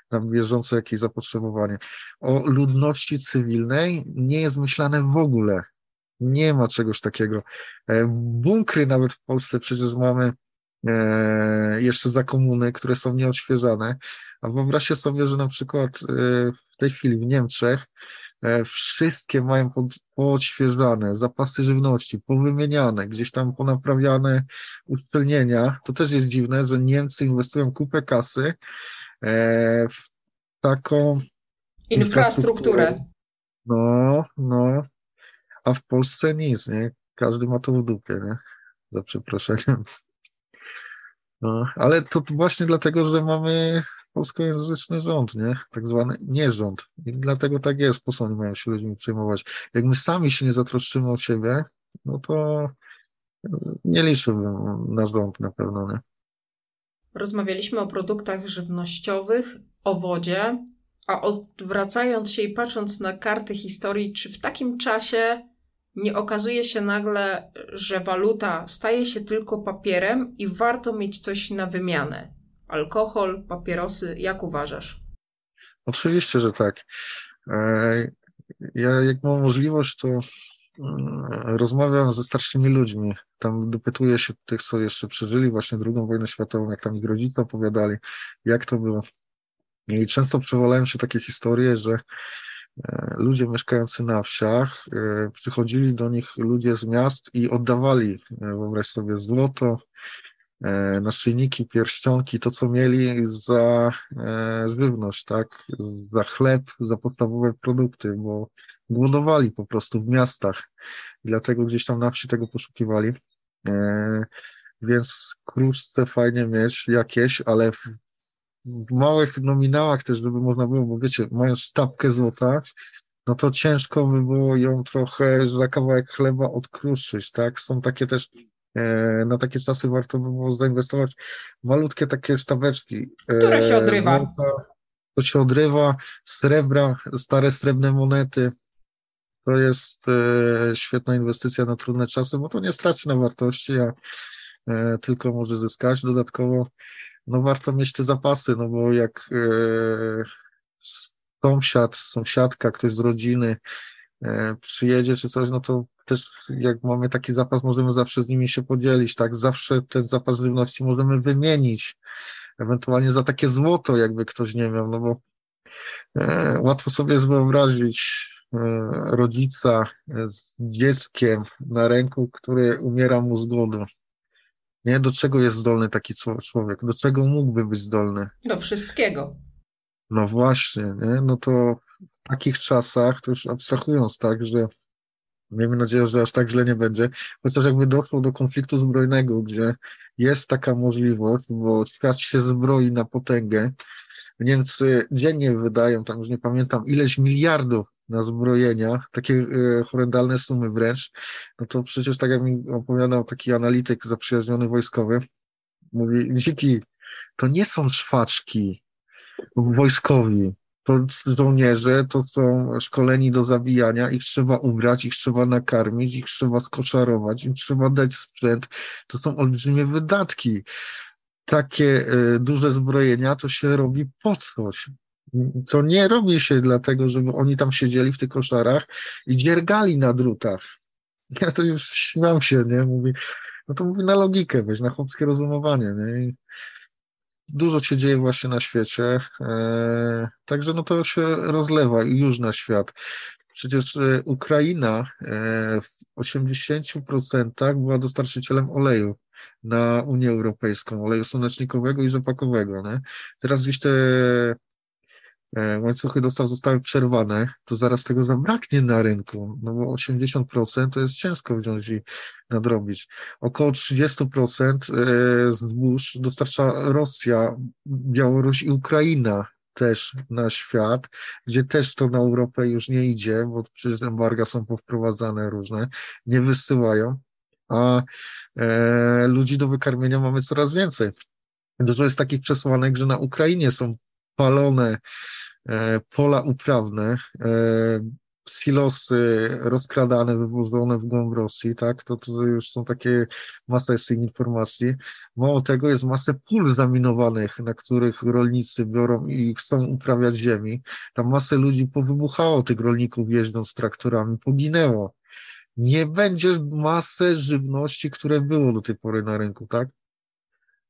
tam bieżące jakieś zapotrzebowanie. O ludności cywilnej nie jest myślane w ogóle. Nie ma czegoś takiego. E, bunkry nawet w Polsce przecież mamy jeszcze za komuny, które są nieodświeżane. A wyobraźcie sobie, że na przykład e, w tej chwili w Niemczech e, wszystkie mają pod, poodświeżane, zapasy żywności, powymieniane, gdzieś tam ponaprawiane uszczelnienia. To też jest dziwne, że Niemcy inwestują kupę kasy w taką infrastrukturę. No, no, a w Polsce nic, nie? Każdy ma to w dupie, nie? Za przeproszeniem. No, ale to właśnie dlatego, że mamy polskojęzyczny rząd, nie? Tak zwany nierząd. I dlatego tak jest, po co oni mają się ludźmi przejmować. Jak my sami się nie zatroszczymy o siebie, no to nie liczyłbym na rząd na pewno, nie? Rozmawialiśmy o produktach żywnościowych, o wodzie, a odwracając się i patrząc na karty historii, czy w takim czasie nie okazuje się nagle, że waluta staje się tylko papierem i warto mieć coś na wymianę. Alkohol, papierosy, jak uważasz? Oczywiście, że tak. E, ja jak mam możliwość, to mm, rozmawiam ze starszymi ludźmi. Tam dopytuję się tych, co jeszcze przeżyli właśnie II wojnę światową, jak tam ich rodzice opowiadali, jak to było. I często przewalają się takie historie, że ludzie mieszkający na wsiach, e, przychodzili do nich ludzie z miast i oddawali, e, wyobraź sobie, złoto, naszyjniki, pierścionki, to co mieli za żywność, tak, za chleb, za podstawowe produkty, bo głodowali po prostu w miastach, dlatego gdzieś tam na wsi tego poszukiwali. Więc kruszce fajnie mieć jakieś, ale w małych nominałach też, żeby można było, bo wiecie, mając sztabkę złota, no to ciężko by było ją trochę za kawałek chleba odkruszyć, tak? Są takie też, e, na takie czasy warto by było zainwestować malutkie takie sztabeczki. E, Które się odrywa. Złota, to się odrywa, srebra, stare srebrne monety. To jest e, świetna inwestycja na trudne czasy, bo to nie straci na wartości, a e, tylko może zyskać. Dodatkowo no warto mieć te zapasy, no bo jak e, sąsiad, sąsiadka, ktoś z rodziny e, przyjedzie czy coś, no to też jak mamy taki zapas, możemy zawsze z nimi się podzielić, tak? Zawsze ten zapas żywności możemy wymienić, ewentualnie za takie złoto, jakby ktoś nie miał, no bo E, łatwo sobie jest wyobrazić rodzica z dzieckiem na ręku, który umiera mu z głodu. Nie, do czego jest zdolny taki człowiek? Do czego mógłby być zdolny? Do wszystkiego. No właśnie, nie? No to w takich czasach, to już abstrahując tak, że miejmy nadzieję, że aż tak źle nie będzie, chociaż jakby doszło do konfliktu zbrojnego, gdzie jest taka możliwość, bo świat się zbroi na potęgę, Niemcy dziennie wydają, tam już nie pamiętam, ileś miliardów na zbrojenia, takie e, horrendalne sumy wręcz, no to przecież tak jak mi opowiadał taki analityk zaprzyjaźniony wojskowy, mówi, dziki, to nie są szwaczki wojskowi, to żołnierze to są szkoleni do zabijania, ich trzeba ubrać, ich trzeba nakarmić, ich trzeba skoszarować, im trzeba dać sprzęt, to są olbrzymie wydatki. Takie e, duże zbrojenia to się robi po coś. To nie robi się dlatego, żeby oni tam siedzieli w tych koszarach i dziergali na drutach. [laughs] Ja to już śmiał się, nie? Mówi, no to mówi na logikę, weź na chłopskie rozumowanie, nie? I dużo się dzieje właśnie na świecie, e, także no to się rozlewa już na świat. Przecież e, Ukraina e, w 80% była dostarczycielem oleju na Unię Europejską, oleju słonecznikowego i rzepakowego. Nie? Teraz gdzieś te łańcuchy dostaw zostały przerwane, to zaraz tego zabraknie na rynku, no bo 80% to jest ciężko wziąć i nadrobić. Około 30% e, zbóż dostarcza Rosja, Białoruś i Ukraina też na świat, gdzie też to na Europę już nie idzie, bo przecież embarga są powprowadzane różne, nie wysyłają, a e, ludzi do wykarmienia mamy coraz więcej. Dużo jest takich przesłanek, że na Ukrainie są palone e, pola uprawne, e, silosy rozkradane, wywożone w głąb Rosji, tak, to, to już są takie masa z tych informacji. Mało tego, jest masę pól zaminowanych, na których rolnicy biorą i chcą uprawiać ziemi. Tam masę ludzi powybuchało, tych rolników jeżdżąc traktorami, poginęło. Nie będzie masę żywności, które było do tej pory na rynku, tak?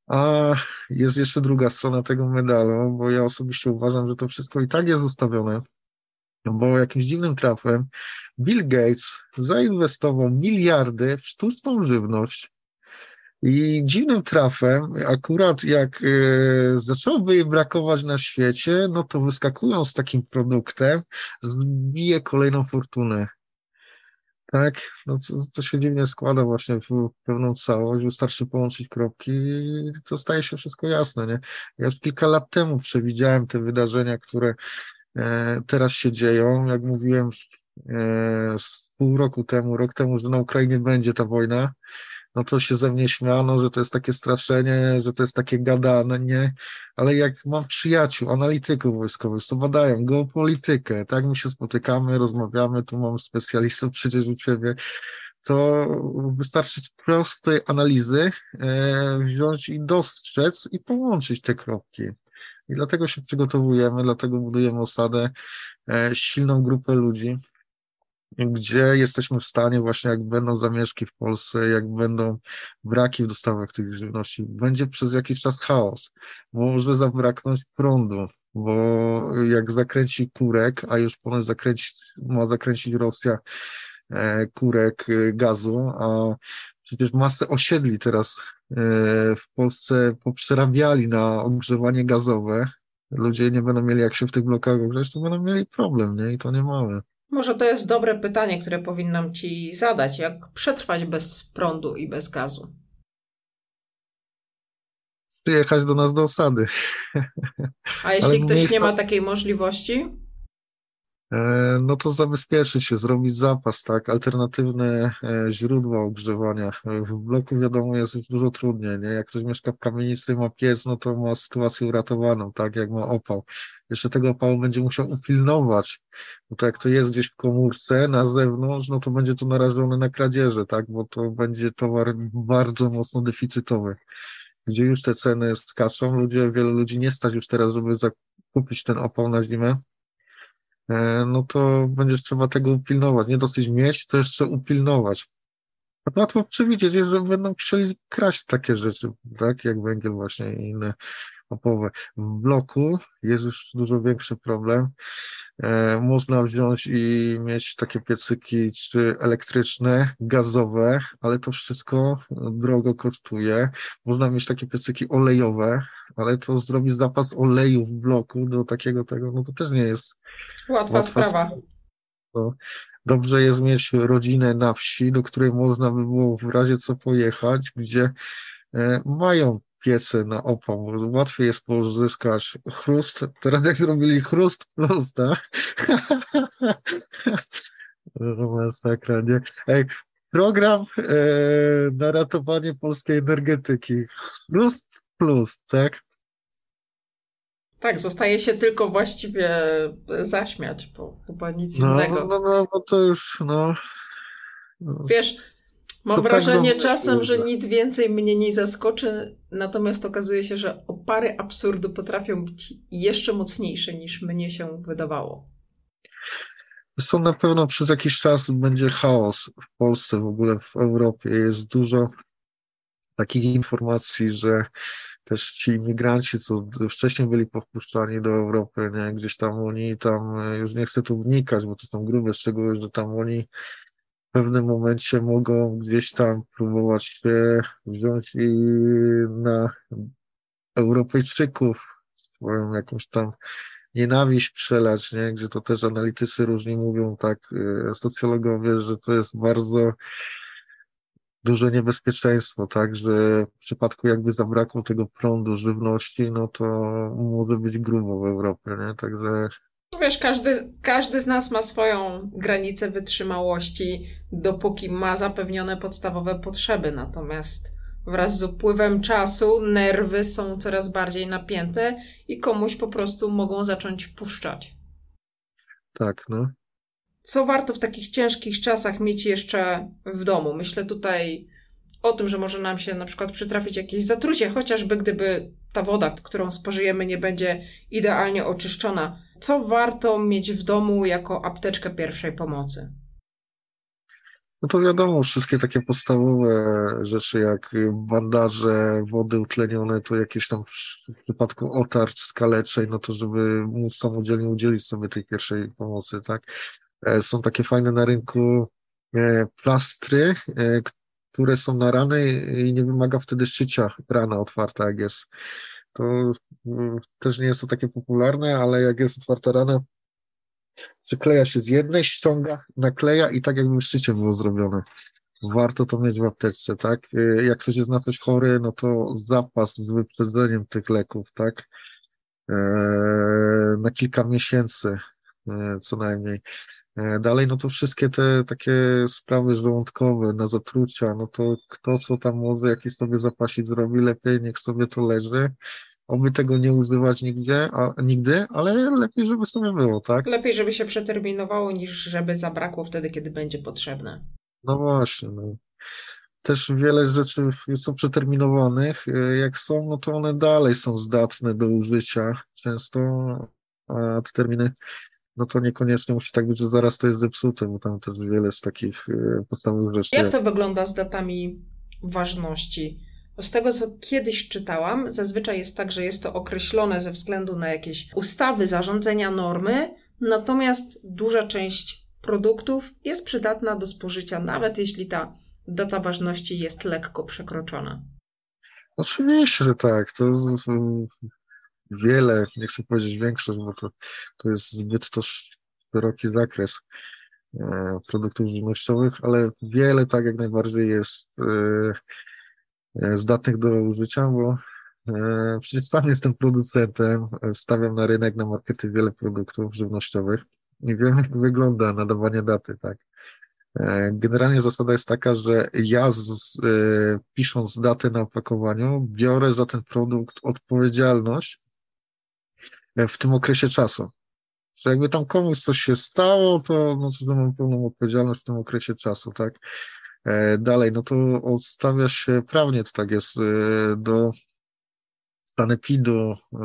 A jest jeszcze druga strona tego medalu, bo ja osobiście uważam, że to wszystko i tak jest ustawione, bo jakimś dziwnym trafem Bill Gates zainwestował miliardy w sztuczną żywność i dziwnym trafem, akurat jak zaczęłoby jej brakować na świecie, no to wyskakują z takim produktem, zbije kolejną fortunę. Tak, no to, to się dziwnie składa właśnie w pewną całość, wystarczy połączyć kropki i to staje się wszystko jasne, nie? Ja już kilka lat temu przewidziałem te wydarzenia, które e, teraz się dzieją, jak mówiłem e, z pół roku temu, rok temu, że na Ukrainie będzie ta wojna, no to się ze mnie śmiano, że to jest takie straszenie, że to jest takie gadane, nie? Ale jak mam przyjaciół, analityków wojskowych, to badają geopolitykę, tak? My się spotykamy, rozmawiamy, tu mam specjalistów przecież u Ciebie, to wystarczy z prostej analizy e, wziąć i dostrzec i połączyć te kropki. I dlatego się przygotowujemy, dlatego budujemy osadę, e, silną grupę ludzi, gdzie jesteśmy w stanie właśnie, jak będą zamieszki w Polsce, jak będą braki w dostawach tych żywności, będzie przez jakiś czas chaos, może zabraknąć prądu, bo jak zakręci kurek, a już ponoć zakręcić, ma zakręcić Rosja e, kurek e, gazu, a przecież masę osiedli teraz e, w Polsce poprzerabiali na ogrzewanie gazowe, ludzie nie będą mieli jak się w tych blokach ogrzać, to będą mieli problem, nie? I to nie małe. Może to jest dobre pytanie, które powinnam Ci zadać. Jak przetrwać bez prądu i bez gazu? Przyjechać do nas do osady. A jeśli ktoś nie ma takiej możliwości? E, no to zabezpieczyć się, zrobić zapas, tak, alternatywne e, źródła ogrzewania. E, w bloku wiadomo jest już dużo trudniej, nie? Jak ktoś mieszka w kamienicy, ma piec, no to ma sytuację uratowaną, tak, jak ma opał. Jeszcze tego opału będzie musiał upilnować, bo to jak to jest gdzieś w komórce na zewnątrz, no to będzie to narażone na kradzieże, tak, bo to będzie towar bardzo mocno deficytowy, gdzie już te ceny skaczą, ludzie, wielu ludzi nie stać już teraz, żeby zakupić ten opał na zimę, no to będziesz trzeba tego upilnować. Nie dosyć mieć, to jeszcze upilnować. Łatwo przewidzieć, że będą chcieli kraść takie rzeczy, tak, jak węgiel właśnie i inne. W bloku jest już dużo większy problem. E, można wziąć i mieć takie piecyki, czy elektryczne, gazowe, ale to wszystko drogo kosztuje. Można mieć takie piecyki olejowe, ale to zrobić zapas oleju w bloku do takiego tego, no to też nie jest łatwa, łatwa sprawa. To dobrze jest mieć rodzinę na wsi, do której można by było w razie co pojechać, gdzie e, mają piece na opał. Łatwiej jest pozyskać chrust. Teraz jak zrobili chrust plus, tak? [laughs] No, masakra, nie? Ej, program e, na ratowanie polskiej energetyki. Chrust plus, tak? Tak, zostaje się tylko właściwie zaśmiać, bo chyba nic no, innego. No, no, no, to już, no... Wiesz, mam tak wrażenie tak czasem, że nic więcej mnie nie zaskoczy, natomiast okazuje się, że opary absurdu potrafią być jeszcze mocniejsze niż mnie się wydawało. Są na pewno przez jakiś czas będzie chaos w Polsce, w ogóle w Europie. Jest dużo takich informacji, że też ci imigranci, co wcześniej byli powpuszczani do Europy, nie? gdzieś tam oni tam, e, już nie chcę tu wnikać, bo to są grube szczegóły, że tam oni w pewnym momencie mogą gdzieś tam próbować się wziąć i na Europejczyków swoją jakąś tam nienawiść przelać, nie? gdzie to też analitycy różni mówią, tak, e, socjologowie, że to jest bardzo duże niebezpieczeństwo, tak, że w przypadku jakby zabrakło tego prądu, żywności, no to może być grubo w Europie, nie? Także wiesz, każdy, każdy z nas ma swoją granicę wytrzymałości, dopóki ma zapewnione podstawowe potrzeby. Natomiast wraz z upływem czasu nerwy są coraz bardziej napięte i komuś po prostu mogą zacząć puszczać. Tak, no co warto w takich ciężkich czasach mieć jeszcze w domu? Myślę tutaj o tym, że może nam się na przykład przytrafić jakieś zatrucie, chociażby gdyby ta woda, którą spożyjemy, nie będzie idealnie oczyszczona. Co warto mieć w domu jako apteczkę pierwszej pomocy? No to wiadomo, wszystkie takie podstawowe rzeczy jak bandaże, wody utlenione, to jakieś tam w przypadku otarć, skaleczej, no to żeby móc samodzielnie udzielić sobie tej pierwszej pomocy, tak? E, są takie fajne na rynku e, plastry, e, które są na rany i nie wymaga wtedy szycia rana otwarta, jak jest. To mm, też nie jest to takie popularne, ale jak jest otwarta rana, przykleja się z jednej, ściąga, nakleja i tak jakby szycie było zrobione. Warto to mieć w apteczce, tak? Jak ktoś jest na coś chory, no to zapas z wyprzedzeniem tych leków, tak? Na kilka miesięcy co najmniej. E, dalej, no to wszystkie te takie sprawy żołądkowe, na zatrucia, no to kto co tam może jakiś sobie zapasić zrobi, lepiej niech sobie to leży. Oby tego nie używać nigdzie, a, nigdy, ale lepiej, żeby sobie było, tak? Lepiej, żeby się przeterminowało, niż żeby zabrakło wtedy, kiedy będzie potrzebne. No właśnie, no. Też wiele rzeczy są przeterminowanych. E, jak są, no to one dalej są zdatne do użycia. Często a te terminy no to niekoniecznie musi tak być, że zaraz to jest zepsute, bo tam też wiele z takich e, podstawowych rzeczy. Jak to wygląda z datami ważności? Z tego, co kiedyś czytałam, zazwyczaj jest tak, że jest to określone ze względu na jakieś ustawy, zarządzenia, normy, natomiast duża część produktów jest przydatna do spożycia, nawet jeśli ta data ważności jest lekko przekroczona. Oczywiście, że tak. To wiele, nie chcę powiedzieć większość, bo to, to jest zbyt to szeroki zakres e, produktów żywnościowych, ale wiele tak jak najbardziej jest e, e, zdatnych do użycia, bo przecież sam jestem producentem, wstawiam na rynek, na markety wiele produktów żywnościowych i wiem, jak [laughs] wygląda nadawanie daty, tak. Generalnie zasada jest taka, że ja z, pisząc datę na opakowaniu, biorę za ten produkt odpowiedzialność w tym okresie czasu. Że jakby tam komuś coś się stało, to, no to mam pełną odpowiedzialność w tym okresie czasu, tak? E, dalej, no to odstawia się prawnie, to tak jest, e, do sanepidu e,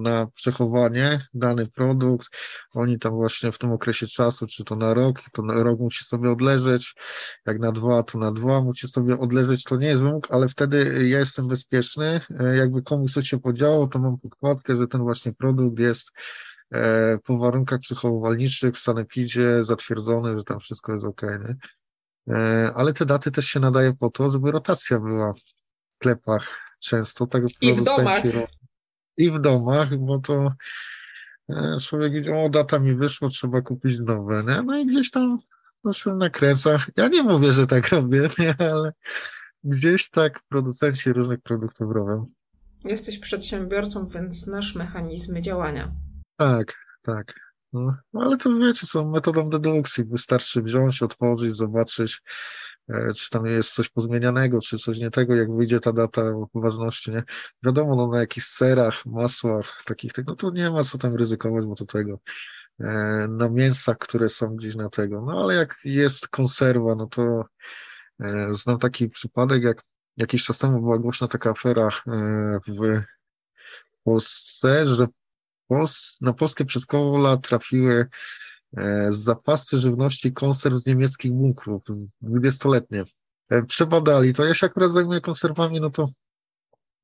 na przechowanie dany produkt. Oni tam właśnie w tym okresie czasu, czy to na rok, to na rok musi sobie odleżeć, jak na dwa, to na dwa musi sobie odleżeć, to nie jest wymóg, ale wtedy ja jestem bezpieczny. E, jakby komuś coś się podziało, to mam podkładkę, że ten właśnie produkt jest e, po warunkach przechowywalniczych w sanepidzie zatwierdzony, że tam wszystko jest ok, nie? Ale te daty też się nadaje po to, żeby rotacja była w sklepach często. Tak I w domach. I w domach, bo to e, człowiek widzi, o data mi wyszło, trzeba kupić nowe, nie? No i gdzieś tam no, się nakręca. Ja nie mówię, że tak robię, [laughs] nie? ale gdzieś tak producenci różnych produktów robią. Jesteś przedsiębiorcą, więc znasz mechanizmy działania. Tak, tak. No, ale to wiecie, co metodą dedukcji. Wystarczy wziąć, otworzyć, zobaczyć, czy tam jest coś pozmienianego, czy coś nie tego, jak wyjdzie ta data ważności, nie? Wiadomo, no na jakichś serach, masłach, takich, no to nie ma co tam ryzykować, bo to tego. E, na mięsach, które są gdzieś na tego. No ale jak jest konserwa, no to e, znam taki przypadek, jak jakiś czas temu była głośna taka afera w Polsce, że na polskie przedszkola trafiły E, zapasy żywności konserw z niemieckich bunkrów, dwudziestoletnie. E, przebadali to. Ja się akurat zajmuję konserwami, no to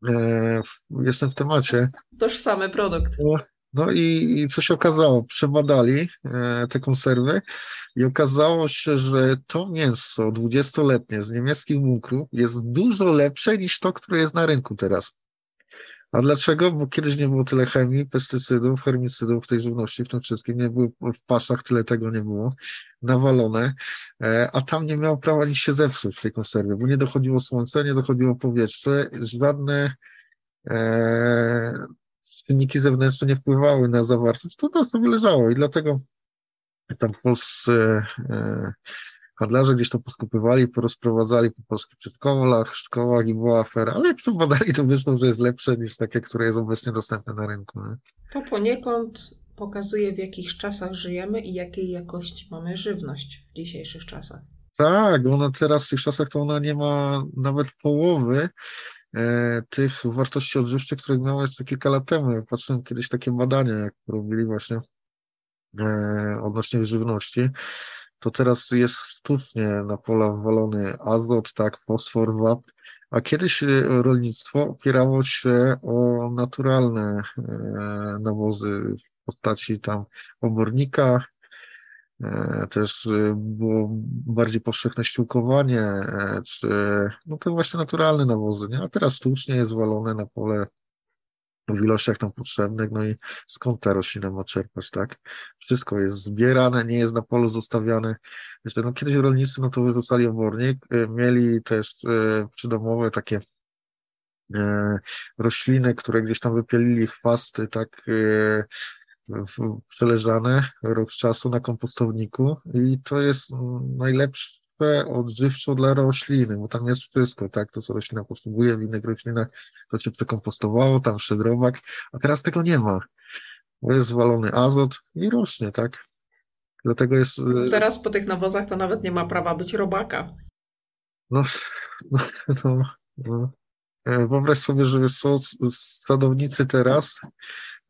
e, jestem w temacie. Tożsamy produkt. No, no i, i co się okazało? Przebadali e, te konserwy i okazało się, że to mięso dwudziestoletnie z niemieckich bunkrów jest dużo lepsze niż to, które jest na rynku teraz. A dlaczego? Bo kiedyś nie było tyle chemii, pestycydów, herbicydów w tej żywności, w tym wszystkim, nie było w paszach, tyle tego nie było, nawalone, e, a tam nie miało prawa nic się zepsuć w tej konserwie, bo nie dochodziło słońce, nie dochodziło powietrze, żadne e, czynniki zewnętrzne nie wpływały na zawartość, to to sobie leżało i dlatego tam w Polsce e, handlarze gdzieś to poskupywali, porozprowadzali po polskich przedszkolach, szkołach i była afera, ale jak przebadali, to wyszło, że jest lepsze niż takie, które jest obecnie dostępne na rynku. Nie? To poniekąd pokazuje, w jakich czasach żyjemy i jakiej jakości mamy żywność w dzisiejszych czasach. Tak, ona teraz w tych czasach to ona nie ma nawet połowy e, tych wartości odżywczych, które miała jeszcze kilka lat temu. Ja patrzyłem kiedyś takie badania, jak robili właśnie e, odnośnie żywności to teraz jest sztucznie na pola wwalony azot, tak, fosfor, wap, a kiedyś e, rolnictwo opierało się o naturalne e, nawozy w postaci tam obornika, e, też było bardziej powszechne ściółkowanie, czy no to właśnie naturalne nawozy, nie? A teraz sztucznie jest walone na pole w ilościach tam potrzebnych, no i skąd ta roślina ma czerpać, tak? Wszystko jest zbierane, nie jest na polu zostawiane. Jeszcze, no kiedyś rolnicy, no to wyrzucali obornik, y, mieli też y, przydomowe takie y, rośliny, które gdzieś tam wypielili chwasty, tak, przeleżane rok czasu na kompostowniku i to jest mm, najlepszy odżywczo dla rośliny, bo tam jest wszystko, tak, to co roślina potrzebuje, w innych roślinach to się przekompostowało, tam szedrowak, a teraz tego nie ma. Bo jest zwalony azot i rośnie, tak. Dlatego jest... Y, teraz po tych nawozach to nawet nie ma prawa być robaka. No, [laughs] no, no, no. E, wyobraź sobie, że są sadownicy teraz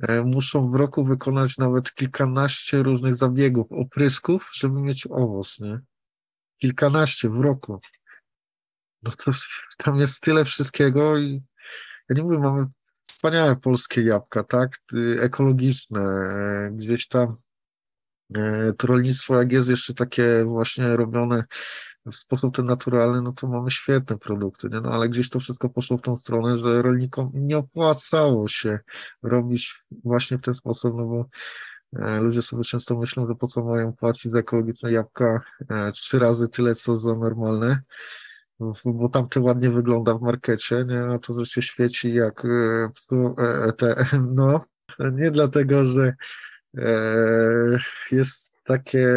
e, muszą w roku wykonać nawet kilkanaście różnych zabiegów, oprysków, żeby mieć owoc, nie? Kilkanaście w roku. No to tam jest tyle wszystkiego i ja nie mówię, mamy wspaniałe polskie jabłka, tak, ekologiczne, gdzieś tam e, to rolnictwo, jak jest jeszcze takie właśnie robione w sposób ten naturalny, no to mamy świetne produkty, nie? No ale gdzieś to wszystko poszło w tą stronę, że rolnikom nie opłacało się robić właśnie w ten sposób, no bo ludzie sobie często myślą, że po co mają płacić za ekologiczne jabłka e, trzy razy tyle, co za normalne, bo tamte ładnie wygląda w markecie, nie? a to, że się świeci jak e, te, [laughs] no, nie dlatego, że jest takie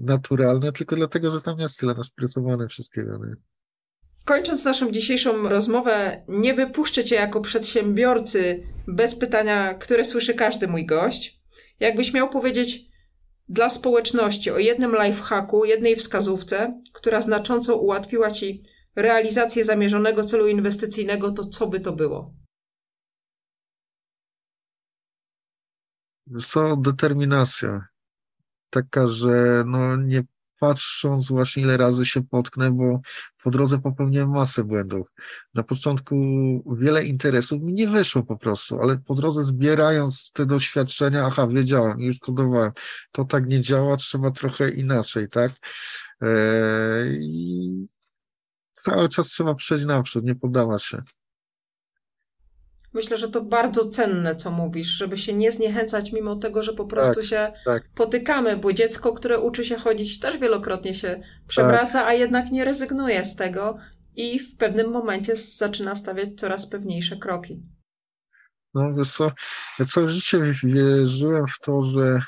naturalne, tylko dlatego, że tam jest tyle naszpresowane wszystkiego. Nie? Kończąc naszą dzisiejszą rozmowę, nie wypuszczę Cię jako przedsiębiorcy bez pytania, które słyszy każdy mój gość. Jakbyś miał powiedzieć dla społeczności o jednym lifehacku, jednej wskazówce, która znacząco ułatwiła Ci realizację zamierzonego celu inwestycyjnego, to co by to było? Co determinacja. Taka, że no nie patrząc właśnie ile razy się potknę, bo po drodze popełniłem masę błędów. Na początku wiele interesów mi nie wyszło po prostu, ale po drodze zbierając te doświadczenia, aha, wiedziałem, już kodowałem, to tak nie działa, trzeba trochę inaczej, tak? Eee, cały czas trzeba przejść naprzód, nie poddawać się. Myślę, że to bardzo cenne, co mówisz, żeby się nie zniechęcać, mimo tego, że po prostu tak, się tak. potykamy, bo dziecko, które uczy się chodzić, też wielokrotnie się przewraca, tak. a jednak nie rezygnuje z tego i w pewnym momencie zaczyna stawiać coraz pewniejsze kroki. No wiesz co, ja całe życie wierzyłem w to, że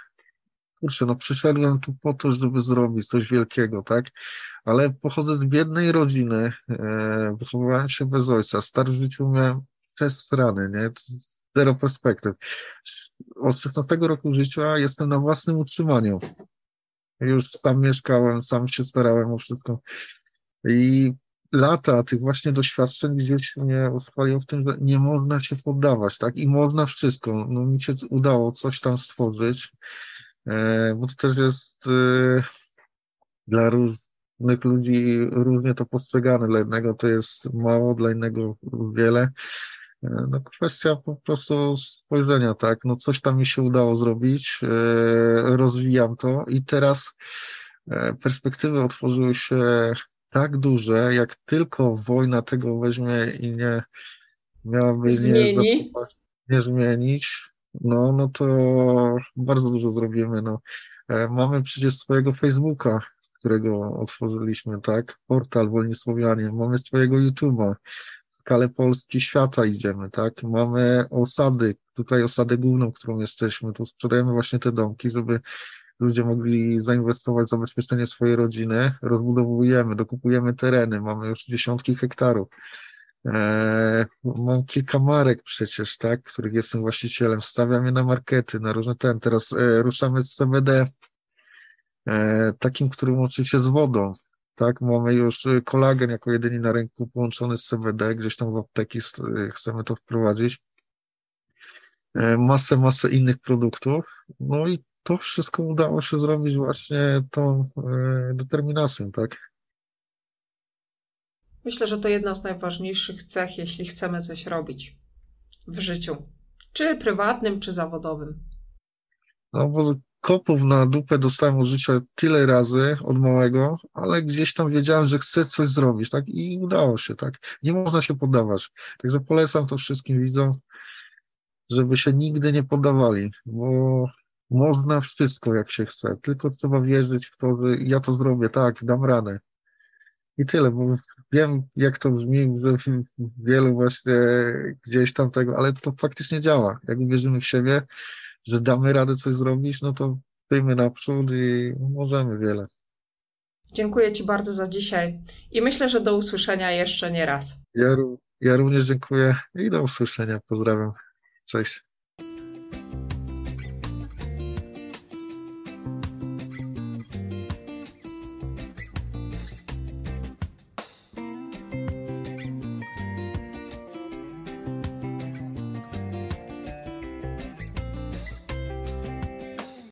kurczę, no przyszedłem tu po to, żeby zrobić coś wielkiego, tak? Ale pochodzę z biednej rodziny, e, wychowywałem się bez ojca, stary w życiu miałem przez rany, nie? Zero perspektyw. Od 16 roku życia jestem na własnym utrzymaniu. Już tam mieszkałem, sam się starałem o wszystko. I lata tych właśnie doświadczeń gdzieś mnie uspaliło w tym, że nie można się poddawać, tak? I można wszystko. No mi się udało coś tam stworzyć, e, bo to też jest e, dla różnych ludzi różnie to postrzegane. Dla jednego to jest mało, dla innego wiele. E, no kwestia po prostu spojrzenia, tak, no coś tam mi się udało zrobić, e, rozwijam to i teraz e, perspektywy otworzyły się tak duże, jak tylko wojna tego weźmie i nie miałaby Zmieni. nie, nie zmienić, no, no to bardzo dużo zrobimy, no. Mamy przecież swojego Facebooka, którego otworzyliśmy, tak, portal Wolni Słowianie, mamy swojego YouTube'a, skalę Polski, świata idziemy, tak? Mamy osady, tutaj osadę główną, którą jesteśmy, tu sprzedajemy właśnie te domki, żeby ludzie mogli zainwestować w zabezpieczenie swojej rodziny, rozbudowujemy, dokupujemy tereny, mamy już dziesiątki hektarów. Eee, mam kilka marek przecież, tak, których jestem właścicielem, stawiam je na markety, na różne ten. Teraz e, ruszamy z CBD, e, takim, którym łączy się z wodą, tak? Mamy już y, kolagen jako jedyny na rynku połączony z CBD, gdzieś tam w apteki y, chcemy to wprowadzić. E, masę, masę innych produktów. No i to wszystko udało się zrobić właśnie tą e, determinacją, tak? Myślę, że to jedna z najważniejszych cech, jeśli chcemy coś robić w życiu, czy prywatnym, czy zawodowym. No bo kopów na dupę dostałem od życia tyle razy od małego, ale gdzieś tam wiedziałem, że chcę coś zrobić, tak? I udało się, tak? Nie można się poddawać. Także polecam to wszystkim widzom, żeby się nigdy nie poddawali, bo można wszystko, jak się chce, tylko trzeba wierzyć w to, że ja to zrobię, tak, dam radę. I tyle, bo wiem, jak to brzmi, że wielu właśnie gdzieś tam tego, ale to faktycznie działa. Jak wierzymy w siebie, że damy radę coś zrobić, no to wyjmy naprzód i możemy wiele. Dziękuję Ci bardzo za dzisiaj i myślę, że do usłyszenia jeszcze nie raz. Ja, ja również dziękuję i do usłyszenia. Pozdrawiam. Cześć.